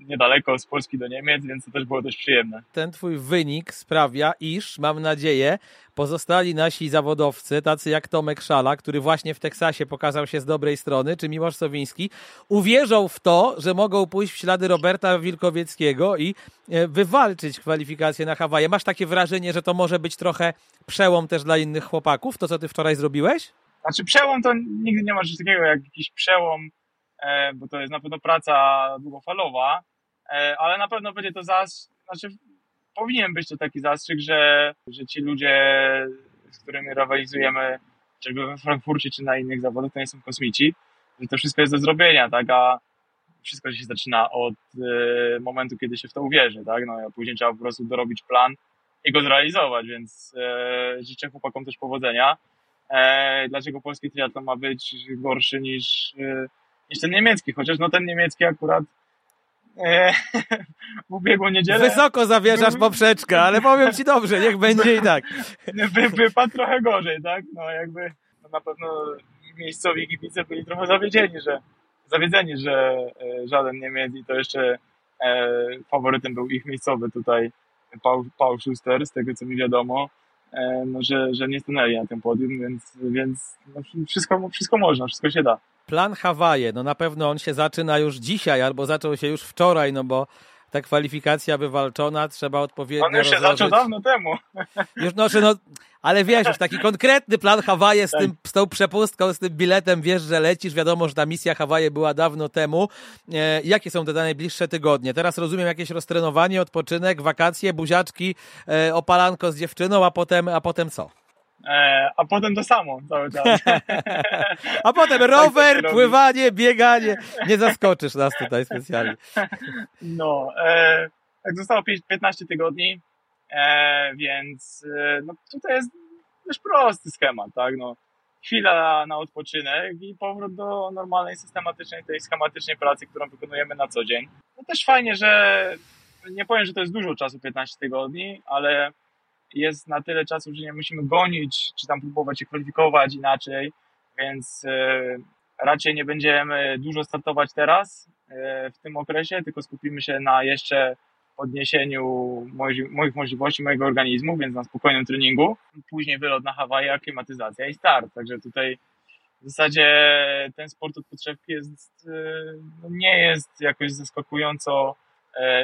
niedaleko z Polski do Niemiec, więc to też było dość przyjemne. Ten twój wynik sprawia, iż mam nadzieję, pozostali nasi zawodowcy, tacy jak Tomek Szala, który właśnie w Teksasie pokazał się z dobrej strony, czy Miłosz Sowiński, uwierzą w to, że mogą pójść w ślady Roberta Wilkowieckiego i e, wywalczyć kwalifikacje na Hawaje. Masz takie wrażenie, że to może być trochę przełom też dla innych chłopaków, to co ty wczoraj zrobiłeś? Znaczy przełom to nigdy nie ma czegoś takiego jak jakiś przełom bo to jest na pewno praca długofalowa, e, ale na pewno będzie to zastrzyk, znaczy powinien być to taki zastrzyk, że, że ci ludzie, z którymi rywalizujemy, czy we Frankfurcie, czy na innych zawodach, to nie są kosmici, że to wszystko jest do zrobienia, tak, a wszystko się zaczyna od e, momentu, kiedy się w to uwierzy, tak, no a później trzeba po prostu dorobić plan i go zrealizować, więc e, życzę chłopakom też powodzenia. E, dlaczego polski triatlon ma być gorszy niż e, niż ten niemiecki, chociaż no ten niemiecki akurat e, w ubiegłą niedzielę... Wysoko zawierzasz poprzeczkę, ale powiem ci dobrze, niech będzie i tak. Wy, wypadł trochę gorzej, tak? No jakby no na pewno miejscowi kibice byli trochę zawiedzieni, że zawiedzeni, że e, żaden Niemiec i to jeszcze e, faworytem był ich miejscowy tutaj Paul, Paul Schuster, z tego co mi wiadomo, e, no, że, że nie stanęli na tym podium, więc, więc no, wszystko, wszystko można, wszystko się da plan Hawaje, no na pewno on się zaczyna już dzisiaj, albo zaczął się już wczoraj, no bo ta kwalifikacja wywalczona, trzeba odpowiednio On już się rozłożyć. zaczął dawno temu. Już, no, no, ale wiesz, już taki konkretny plan Hawaje z, tak. tym, z tą przepustką, z tym biletem, wiesz, że lecisz, wiadomo, że ta misja Hawaje była dawno temu. E, jakie są te najbliższe tygodnie? Teraz rozumiem jakieś roztrenowanie, odpoczynek, wakacje, buziaczki, e, opalanko z dziewczyną, a potem, a potem co? E, a potem to samo cały czas. a potem rower, tak pływanie, bieganie. Nie zaskoczysz nas tutaj specjalnie. No, e, tak zostało 15 tygodni, e, więc e, no, tutaj jest dość prosty schemat, tak? No, chwila na odpoczynek i powrót do normalnej, systematycznej, tej schematycznej pracy, którą wykonujemy na co dzień. No też fajnie, że nie powiem, że to jest dużo czasu, 15 tygodni, ale jest na tyle czasu, że nie musimy gonić, czy tam próbować się kwalifikować inaczej, więc e, raczej nie będziemy dużo startować teraz e, w tym okresie, tylko skupimy się na jeszcze podniesieniu moich możliwości, mojego organizmu, więc na spokojnym treningu. Później wylot na Hawaje, aklimatyzacja i start. Także tutaj w zasadzie ten sport od podszewki jest, e, no nie jest jakoś zaskakująco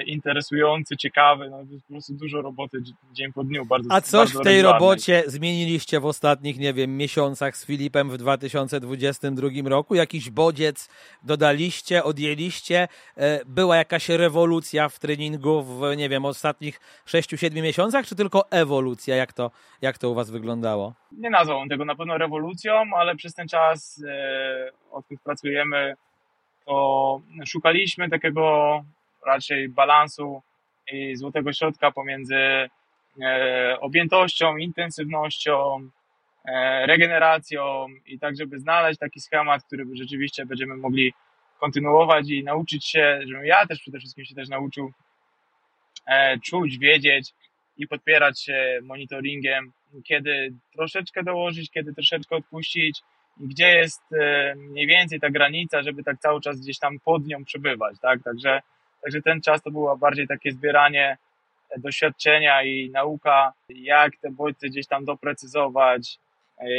interesujący, ciekawy, no po prostu dużo roboty dzień po dniu. Bardzo, A coś w tej robocie zmieniliście w ostatnich, nie wiem, miesiącach z Filipem w 2022 roku? Jakiś bodziec dodaliście, odjęliście? E, była jakaś rewolucja w treningu w, nie wiem, ostatnich 6-7 miesiącach, czy tylko ewolucja? Jak to, jak to u Was wyglądało? Nie nazwałbym tego na pewno rewolucją, ale przez ten czas, e, od którym pracujemy, to szukaliśmy takiego raczej balansu i złotego środka pomiędzy e, objętością, intensywnością, e, regeneracją i tak, żeby znaleźć taki schemat, który rzeczywiście będziemy mogli kontynuować i nauczyć się, żebym ja też przede wszystkim się też nauczył e, czuć, wiedzieć i podpierać się monitoringiem, kiedy troszeczkę dołożyć, kiedy troszeczkę odpuścić gdzie jest mniej więcej ta granica, żeby tak cały czas gdzieś tam pod nią przebywać, tak? Także Także ten czas to było bardziej takie zbieranie doświadczenia i nauka, jak te bodźce gdzieś tam doprecyzować,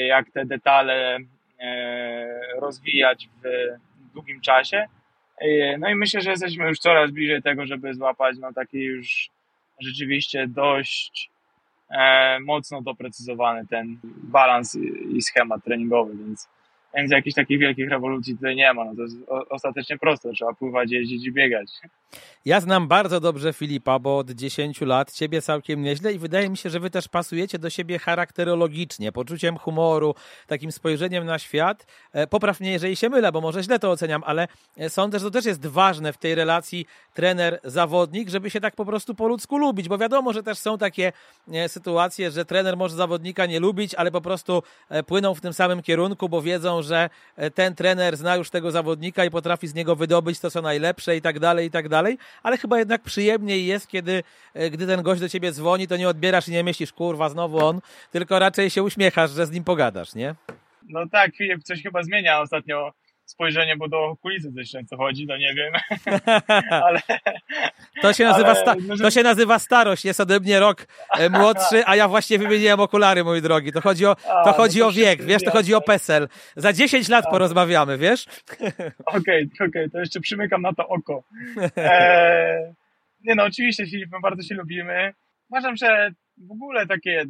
jak te detale e, rozwijać w długim czasie. E, no i myślę, że jesteśmy już coraz bliżej tego, żeby złapać no taki już rzeczywiście dość e, mocno doprecyzowany ten balans i schemat treningowy, więc Więc jakichś takich wielkich rewolucji tutaj nie ma. No to jest ostatecznie proste. Trzeba pływać, jeździć i biegać. Ja znam bardzo dobrze Filipa, bo od 10 lat ciebie całkiem nieźle i wydaje mi się, że wy też pasujecie do siebie charakterologicznie, poczuciem humoru, takim spojrzeniem na świat. E, popraw mnie, jeżeli się mylę, bo może źle to oceniam, ale e, sądzę, że to też jest ważne w tej relacji trener-zawodnik, żeby się tak po prostu po ludzku lubić, bo wiadomo, że też są takie e, sytuacje, że trener może zawodnika nie lubić, ale po prostu płyną w tym samym kierunku, bo wiedzą, że ten trener zna już tego zawodnika i potrafi z niego wydobyć to, co najlepsze i tak dalej, i tak dalej ale chyba jednak przyjemniej jest, kiedy e, gdy ten gość do ciebie dzwoni, to nie odbierasz i nie myślisz, kurwa, znowu on, tylko raczej się uśmiechasz, że z nim pogadasz, nie? No tak, Filip coś chyba zmienia ostatnio spojrzenie, bo do okulisty coś często chodzi, no nie wiem, ale... To się, nazywa ale, no, to się nazywa starość, jest ode mnie rok e, młodszy, a ja właśnie wymieniłem okulary, mój drogi. To chodzi o, to no chodzi o wiek, wiesz, to chodzi o PESEL. Za 10 lat porozmawiamy, wiesz? Okej, okay, okej, okay, to jeszcze przymykam na to oko. E, nie no, oczywiście my bardzo się lubimy. Uważam, że w ogóle takie e,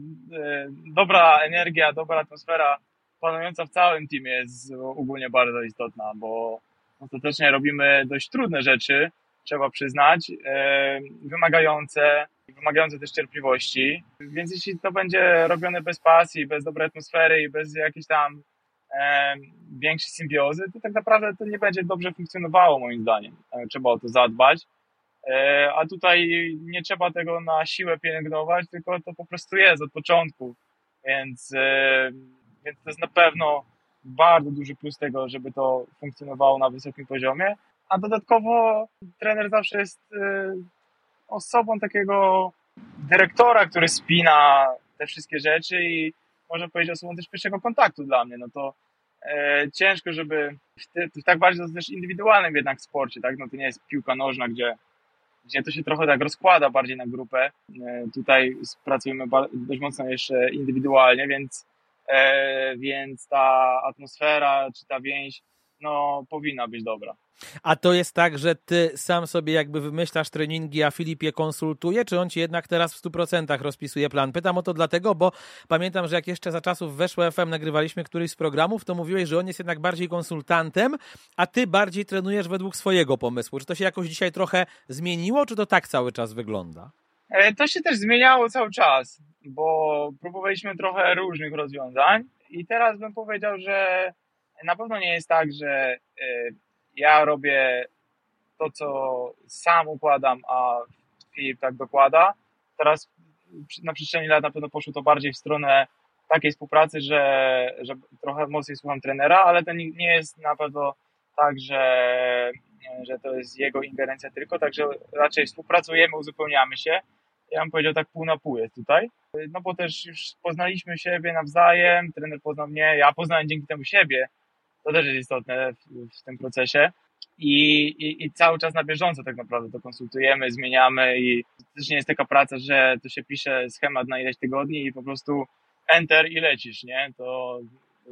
dobra energia, dobra atmosfera panująca w całym teamie jest ogólnie bardzo istotna, bo ostatecznie robimy dość trudne rzeczy, trzeba przyznać, e, wymagające, wymagające też cierpliwości. Więc jeśli to będzie robione bez pasji, bez dobrej atmosfery i bez jakiejś tam e, większej symbiozy, to tak naprawdę to nie będzie dobrze funkcjonowało moim zdaniem. E, trzeba o to zadbać. A tutaj nie trzeba tego na siłę pielęgnować, tylko to po prostu jest od początku. Więc więc to jest na pewno bardzo duży plus tego, żeby to funkcjonowało na wysokim poziomie. A dodatkowo trener zawsze jest y, osobą takiego dyrektora, który spina te wszystkie rzeczy i można powiedzieć osobą też pierwszego kontaktu dla mnie. No to e, ciężko, żeby w, te, w tak bardzo też indywidualnym jednak sporcie, tak? No to nie jest piłka nożna, gdzie, gdzie to się trochę tak rozkłada bardziej na grupę. E, tutaj pracujemy dość mocno jeszcze indywidualnie, więc więc ta atmosfera czy ta więź no, powinna być dobra. A to jest tak, że ty sam sobie jakby wymyślasz treningi, a Filip je konsultuje, czy on ci jednak teraz w 100% rozpisuje plan? Pytam o to dlatego, bo pamiętam, że jak jeszcze za czasów weszło FM nagrywaliśmy któryś z programów, to mówiłeś, że on jest jednak bardziej konsultantem, a ty bardziej trenujesz według swojego pomysłu. Czy to się jakoś dzisiaj trochę zmieniło, czy to tak cały czas wygląda? E, to się też zmieniało cały czas, bo próbowaliśmy trochę różnych rozwiązań i teraz bym powiedział, że na pewno nie jest tak, że e, ja robię to, co sam układam, a Filip tak dokłada. Teraz na przestrzeni lat na pewno poszło to bardziej w stronę takiej współpracy, że, że trochę mocniej słucham trenera, ale to nie jest na pewno tak, że, że to jest jego ingerencja tylko, także raczej współpracujemy, uzupełniamy się ja bym powiedział tak pół na pół jest tutaj. No bo też już poznaliśmy siebie nawzajem, trener poznał mnie, ja poznałem dzięki temu siebie. To też jest istotne w, w tym procesie. I, i, I cały czas na bieżąco tak naprawdę to konsultujemy, zmieniamy i też nie jest taka praca, że to się pisze schemat na ileś tygodni i po prostu enter i lecisz, nie? To,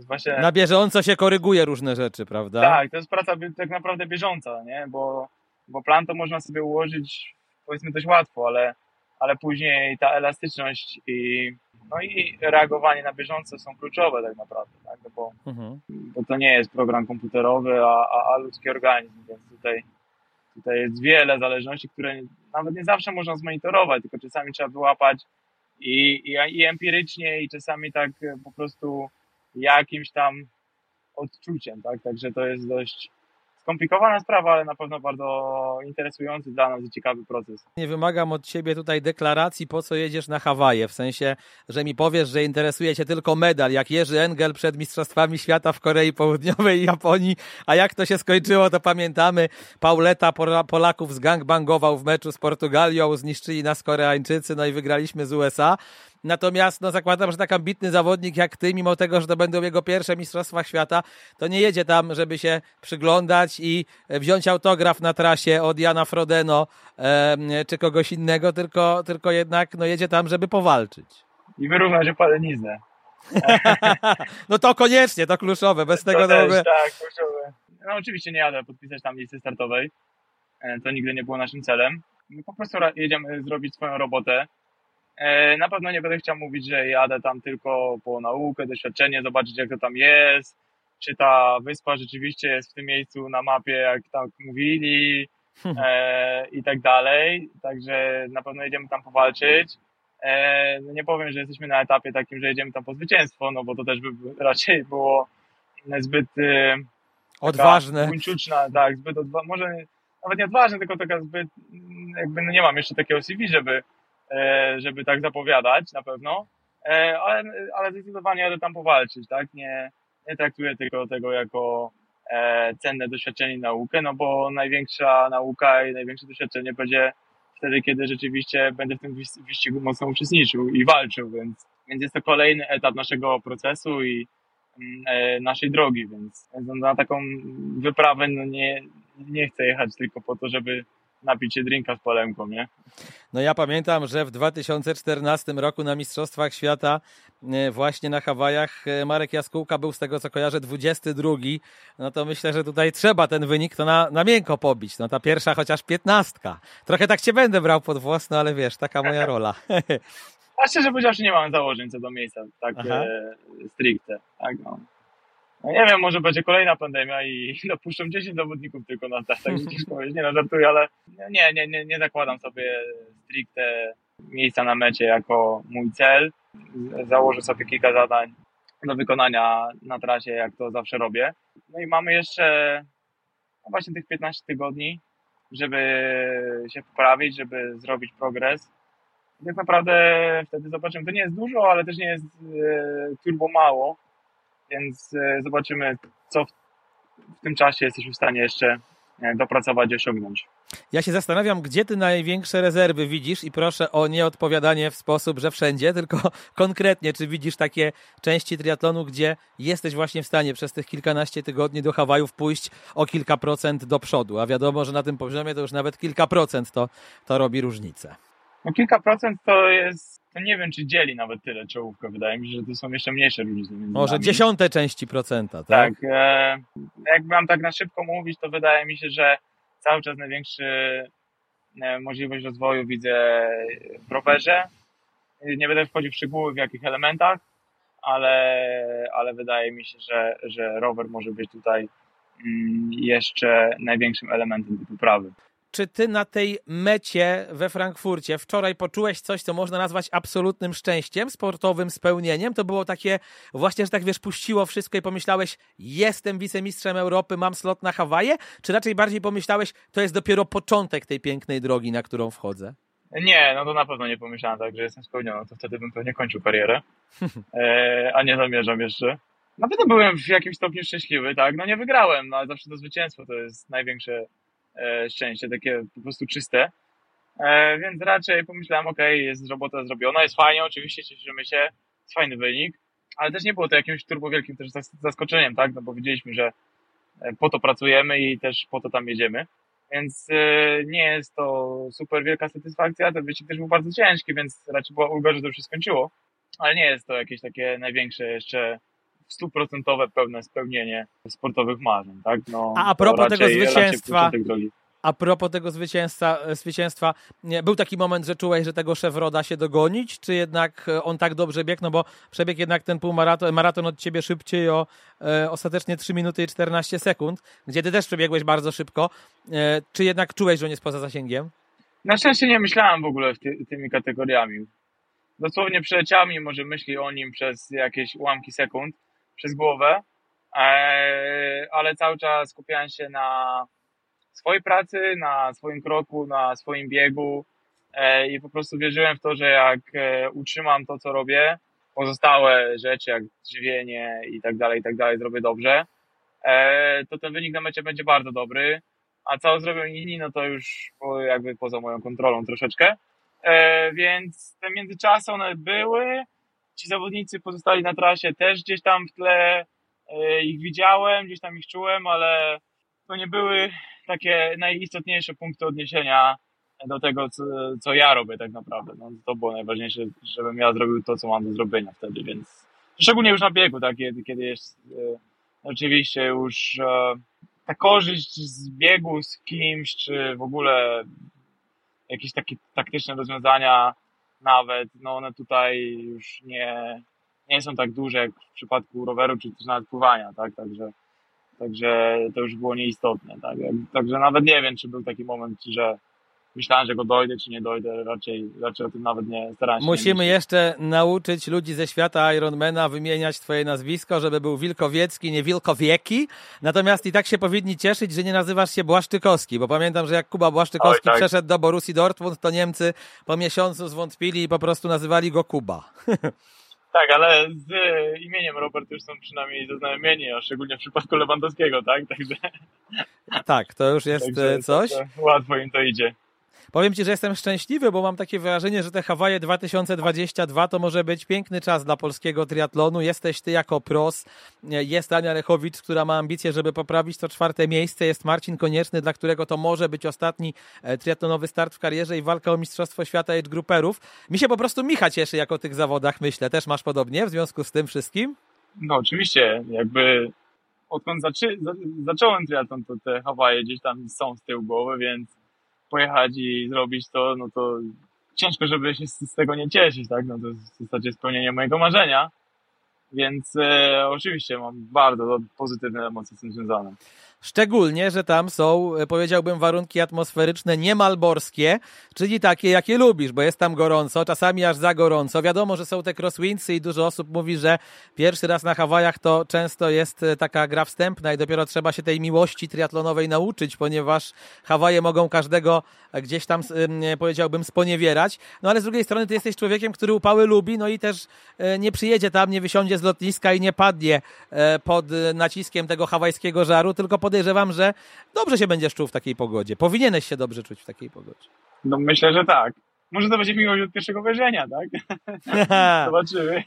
właśnie... Na bieżąco się koryguje różne rzeczy, prawda? Tak, to jest praca tak naprawdę bieżąca, nie? Bo, bo plan to można sobie ułożyć powiedzmy dość łatwo, ale ale później ta elastyczność i, no i reagowanie na bieżąco są kluczowe tak naprawdę, tak? No bo, mhm. bo to nie jest program komputerowy, a, a, a ludzki organizm, więc tutaj, tutaj jest wiele zależności, które nawet nie zawsze można zmonitorować, tylko czasami trzeba wyłapać i, i, i empirycznie i czasami tak po prostu jakimś tam odczuciem, tak? Także to jest dość, skomplikowana sprawa, ale na pewno bardzo interesujący dla nas i ciekawy proces. Nie wymagam od ciebie tutaj deklaracji, po co jedziesz na Hawaje, w sensie, że mi powiesz, że interesuje cię tylko medal, jak Jerzy Engel przed Mistrzostwami Świata w Korei Południowej i Japonii, a jak to się skończyło, to pamiętamy. Pauleta Polaków zgangbangował w meczu z Portugalią, zniszczyli nas Koreańczycy, no i wygraliśmy z USA. Natomiast no, zakładam, że tak ambitny zawodnik jak ty, mimo tego, że to będą jego pierwsze Mistrzostwa Świata, to nie jedzie tam, żeby się przyglądać i wziąć autograf na trasie od Jana Frodeno e, czy kogoś innego, tylko, tylko jednak no, jedzie tam, żeby powalczyć. I wyrównać opaleniznę. no to koniecznie, to kluczowe. Bez to tego też. Tak, kluczowe. No oczywiście nie jadę podpisać tam listy startowej. E, to nigdy nie było naszym celem. My po prostu jedziemy zrobić swoją robotę na pewno nie będę chciał mówić, że jadę tam tylko po naukę, doświadczenie, zobaczyć jak to tam jest, czy ta wyspa rzeczywiście jest w tym miejscu na mapie, jak tak mówili e, i tak dalej. Także na pewno jedziemy tam powalczyć. E, no nie powiem, że jesteśmy na etapie takim, że jedziemy tam po zwycięstwo, no bo to też by raczej było zbyt e, odważne. Buńczuczna, tak, zbyt odważna, może nawet nie odważna, tylko taka zbyt, jakby no nie mam jeszcze takiego CV, żeby, e, żeby tak zapowiadać na pewno, e, ale, ale zdecydowanie tam powalczyć, tak, nie, nie traktuję tylko tego jako e, cenne doświadczenie i naukę, no bo największa nauka i największe doświadczenie będzie wtedy, kiedy rzeczywiście będę w tym wyścigu mocno uczestniczył i walczył, więc, więc jest to kolejny etap naszego procesu i mm, naszej drogi, więc na taką wyprawę no nie, nie chcę jechać tylko po to, żeby napić się drinka z palemką, nie? No ja pamiętam, że w 2014 roku na Mistrzostwach Świata e, właśnie na Hawajach e, Marek Jaskółka był z tego co kojarzę 22. No to myślę, że tutaj trzeba ten wynik to na, na miękko pobić. No ta pierwsza chociaż piętnastka. Trochę tak cię będę brał pod włos, no ale wiesz, taka moja rola. A szczerze powiedziawszy nie mam założeń co do miejsca, tak e, stricte. Tak, no. No nie wiem, może będzie kolejna pandemia i dopuszczą 10 zawodników tylko na tak, tak Nie no, żartuję, ale nie, nie, nie, nie zakładam sobie stricte miejsca na mecie jako mój cel. Założę sobie kilka zadań do wykonania na trasie, jak to zawsze robię. No i mamy jeszcze no właśnie tych 15 tygodni, żeby się poprawić, żeby zrobić progres. I tak naprawdę wtedy zobaczymy, to nie jest dużo, ale też nie jest e, turbo mało więc e, zobaczymy, co w, w tym czasie jesteśmy w stanie jeszcze e, dopracować i osiągnąć. Ja się zastanawiam, gdzie ty największe rezerwy widzisz i proszę o nieodpowiadanie w sposób, że wszędzie, tylko konkretnie, czy widzisz takie części triatlonu, gdzie jesteś właśnie w stanie przez tych kilkanaście tygodni do Hawajów pójść o kilka procent do przodu, a wiadomo, że na tym poziomie to już nawet kilka procent to, to robi różnicę. No kilka procent to jest to nie wiem, czy dzieli nawet tyle czołówkę. Wydaje mi się, że to są jeszcze mniejsze różnice. Może nami. dziesiąte części procenta, tak? Tak. E, jak mam tak na szybko mówić, to wydaje mi się, że cały czas największy e, możliwość rozwoju widzę w rowerze. Nie będę wchodził w szczegóły w jakich elementach, ale, ale wydaje mi się, że, że rower może być tutaj mm, jeszcze największym elementem tej poprawy czy ty na tej mecie we Frankfurcie wczoraj poczułeś coś, co można nazwać absolutnym szczęściem, sportowym spełnieniem? To było takie właśnie, że tak wiesz, puściło wszystko i pomyślałeś, jestem wicemistrzem Europy, mam slot na Hawaje? Czy raczej bardziej pomyślałeś, to jest dopiero początek tej pięknej drogi, na którą wchodzę? Nie, no to na pewno nie pomyślałem tak, że jestem spełniony, to wtedy bym pewnie kończył karierę, e, a nie zamierzam jeszcze. Na pewno byłem w jakimś stopniu szczęśliwy, tak, no nie wygrałem, no ale zawsze to zwycięstwo to jest największe szczęście, takie po prostu czyste. E, więc raczej pomyślałem, ok, jest robota zrobiona, jest fajnie, oczywiście cieszymy się, jest fajny wynik, ale też nie było to jakimś turbo wielkim też zaskoczeniem, tak, no bo widzieliśmy, że e, po to pracujemy i też po to tam jedziemy. Więc nie jest to super wielka satysfakcja, ten wyścig też był bardzo ciężki, więc raczej była ulga, że to się skończyło, ale nie jest to jakieś takie największe jeszcze stuprocentowe pełne spełnienie sportowych marzeń, tak? No, a, a propos tego zwycięstwa, a propos tego zwycięstwa, zwycięstwa, był taki moment, że czułeś, że tego Chevrolet da się dogonić, czy jednak e, on tak dobrze biegł, no bo przebiegł jednak ten półmaraton maraton od ciebie szybciej o e, ostatecznie 3 minuty i 14 sekund, gdzie ty też przebiegłeś bardzo szybko. E, czy jednak czułeś, że on jest poza zasięgiem? Na szczęście nie myślałem w ogóle ty, tymi kategoriami. Dosłownie przeleciało mi może myśli o nim przez jakieś ułamki sekund, przez głowę, e, ale cały czas skupiałem się na swojej pracy, na swoim kroku, na swoim biegu e, i po prostu wierzyłem w to, że jak e, utrzymam to, co robię, pozostałe rzeczy jak żywienie i tak dalej, i tak dalej zrobię dobrze, to ten wynik na mecie będzie bardzo dobry, a co zrobią inni, no to już jakby poza moją kontrolą troszeczkę. Więc te międzyczasy one były, ci zawodnicy pozostali na trasie też gdzieś tam w tle e, ich widziałem, gdzieś tam ich czułem, ale to nie były takie najistotniejsze punkty odniesienia do tego, co, co ja robię tak naprawdę. No, to było najważniejsze, żebym ja zrobił to, co mam do zrobienia wtedy, więc szczególnie już na biegu, tak, kiedy, kiedy jest e, oczywiście już e, ta korzyść z biegu z kimś, czy w ogóle jakieś takie taktyczne rozwiązania nawet, no one tutaj już nie, nie są tak duże jak w przypadku roweru czy też nawet pływania, tak? Także, także to już było nieistotne, tak? Także nawet nie wiem, czy był taki moment, że myślałem, że go dojdę, czy nie dojdę, raczej, raczej o tym nawet nie starałem się. Musimy jeszcze nauczyć ludzi ze świata Ironmana wymieniać twoje nazwisko, żeby był Wilkowiecki, nie Wilkowieki. Natomiast i tak się powinni cieszyć, że nie nazywasz się Błaszczykowski, bo pamiętam, że jak Kuba Błaszczykowski Oj, tak. przeszedł do Borussii Dortmund, to Niemcy po miesiącu zwątpili i po prostu nazywali go Kuba. Tak, ale z imieniem Robert już są przynajmniej zaznajomieni, a szczególnie w przypadku Lewandowskiego, tak? Także... Tak, to już jest Także coś. Łatwo im to idzie. Powiem Ci, że jestem szczęśliwy, bo mam takie wrażenie, że te Hawaje 2022 to może być piękny czas dla polskiego triatlonu. Jesteś Ty jako pros, jest Ania Lechowicz, która ma ambicje, żeby poprawić to czwarte miejsce, jest Marcin Konieczny, dla którego to może być ostatni e, triatlonowy start w karierze i walka o Mistrzostwo Świata age gruperów. Mi się po prostu Micha cieszy jako tych zawodach, myślę. Też masz podobnie w związku z tym wszystkim? No oczywiście, jakby odkąd zaczy, zacząłem triatlon, to te Hawaje gdzieś tam są z tyłu głowy, więc pojechać i zrobić to, no to ciężko, żeby się z, tego nie cieszyć, tak? No to jest w zasadzie spełnienie mojego marzenia. Więc e, oczywiście mam bardzo pozytywne emocje z tym związane. Szczególnie, że tam są, e, powiedziałbym, warunki atmosferyczne niemalborskie, czyli takie, jakie lubisz, bo jest tam gorąco, czasami aż za gorąco. Wiadomo, że są te crosswindsy i dużo osób mówi, że pierwszy raz na Hawajach to często jest e, taka gra wstępna i dopiero trzeba się tej miłości triatlonowej nauczyć, ponieważ Hawaje mogą każdego e, gdzieś tam, powiedziałbym, sponiewierać. No ale z drugiej strony ty jesteś człowiekiem, który upały lubi, no i też nie przyjedzie tam, nie wysiądzie z lotniska i nie padnie pod naciskiem tego hawajskiego żaru, tylko podejrzewam, że dobrze się będziesz czuł w takiej pogodzie. Powinieneś się dobrze czuć w takiej pogodzie. No myślę, że tak. Może to będzie miłość od pierwszego wejrzenia, tak? Zobaczymy.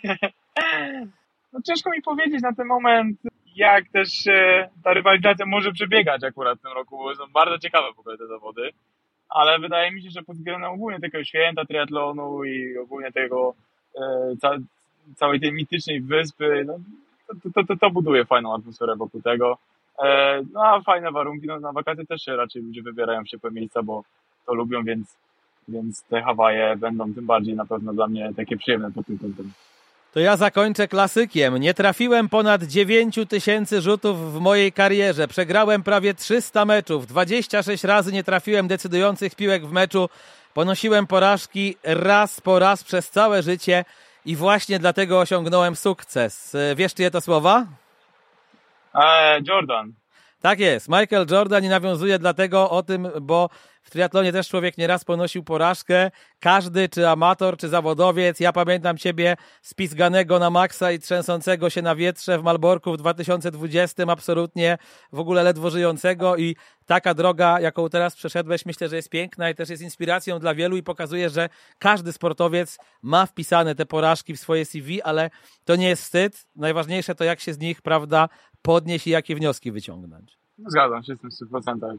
No ciężko mi powiedzieć na ten moment, jak też e, ta rywalizacja może przebiegać akurat w tym roku, bo są bardzo ciekawe w ogóle te zawody. Ale wydaje mi się, że pod względem ogólnie tego święta triatlonu i ogólnie tego e, ca całej tej mitycznej wyspy, no, to, to, to, to buduje fajną atmosferę wokół tego. E, no a fajne warunki, no na wakacje też się raczej ludzie wybierają w ciepłe miejsca, bo to lubią, więc, więc te Hawaje będą tym bardziej na pewno dla mnie takie przyjemne pod tym kątem. To ja zakończę klasykiem. Nie trafiłem ponad 9 tysięcy rzutów w mojej karierze. Przegrałem prawie 300 meczów. 26 razy nie trafiłem decydujących piłek w meczu. Ponosiłem porażki raz po raz przez całe życie i właśnie dlatego osiągnąłem sukces. Wiesz, czyje to słowa? E, Jordan. Tak jest. Michael Jordan i nawiązuje dlatego o tym, bo w triatlonie też człowiek nieraz ponosił porażkę. Każdy, czy amator, czy zawodowiec. Ja pamiętam ciebie spisganego na maksa i trzęsącego się na wietrze w Malborku w 2020, absolutnie w ogóle ledwo żyjącego i taka droga, jaką teraz przeszedłeś, myślę, że jest piękna i też jest inspiracją dla wielu i pokazuje, że każdy sportowiec ma wpisane te porażki w swoje CV, ale to nie jest wstyd. Najważniejsze to, jak się z nich, prawda, podnieść i jakie wnioski wyciągnąć. Zgadzam się z tym w 100%.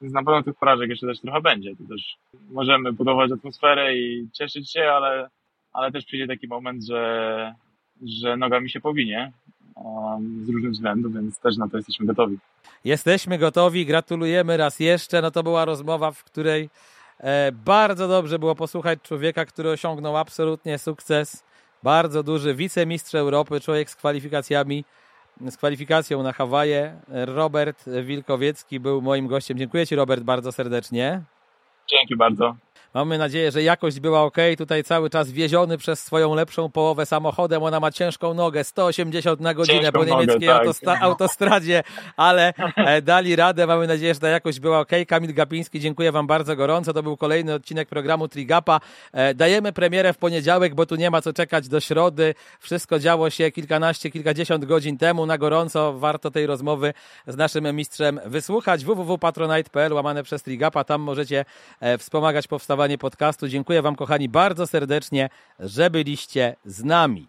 Więc na pewno tych porażek jeszcze też trochę będzie. To też możemy budować atmosferę i cieszyć się, ale, ale też przyjdzie taki moment, że, że noga mi się powinie um, z różnych względów, więc też na to jesteśmy gotowi. Jesteśmy gotowi, gratulujemy raz jeszcze. No to była rozmowa, w której e, bardzo dobrze było posłuchać człowieka, który osiągnął absolutnie sukces. Bardzo duży wicemistrz Europy, człowiek z kwalifikacjami z kwalifikacją na Hawaje. Robert Wilkowiecki był moim gościem. Dziękuję Ci, Robert, bardzo serdecznie. Dzięki bardzo. Mamy nadzieję, że jakość była ok. Tutaj cały czas wieziony przez swoją lepszą połowę samochodem. Ona ma ciężką nogę, 180 na godzinę ciężką po niemieckiej nogę, tak. autostradzie, ale e, dali radę. Mamy nadzieję, że ta jakość była ok. Kamil Gapiński, dziękuję Wam bardzo gorąco. To był kolejny odcinek programu Trigapa. E, dajemy premierę w poniedziałek, bo tu nie ma co czekać do środy. Wszystko działo się kilkanaście, kilkadziesiąt godzin temu. Na gorąco warto tej rozmowy z naszym mistrzem wysłuchać. www.patronite.pl łamane przez Trigapa. Tam możecie e, wspomagać powstawanie podcastu. Dziękuję Wam, kochani, bardzo serdecznie, że byliście z nami.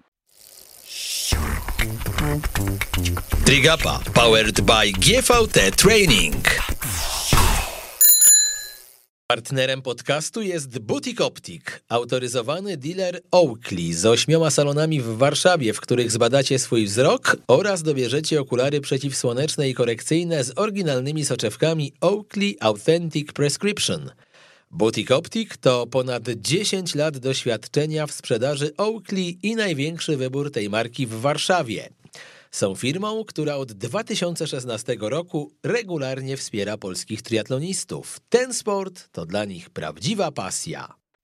Trigapa powered by GVT Training. Partnerem podcastu jest Butik Optik, autoryzowany dealer Oakley z ośmioma salonami w Warszawie, w których zbadacie swój wzrok oraz dobierzecie okulary przeciwsłoneczne i korekcyjne z oryginalnymi soczewkami Oakley Authentic Prescription – Butik Optik to ponad 10 lat doświadczenia w sprzedaży Oakley i największy wybór tej marki w Warszawie. Są firmą, która od 2016 roku regularnie wspiera polskich triatlonistów. Ten sport to dla nich prawdziwa pasja.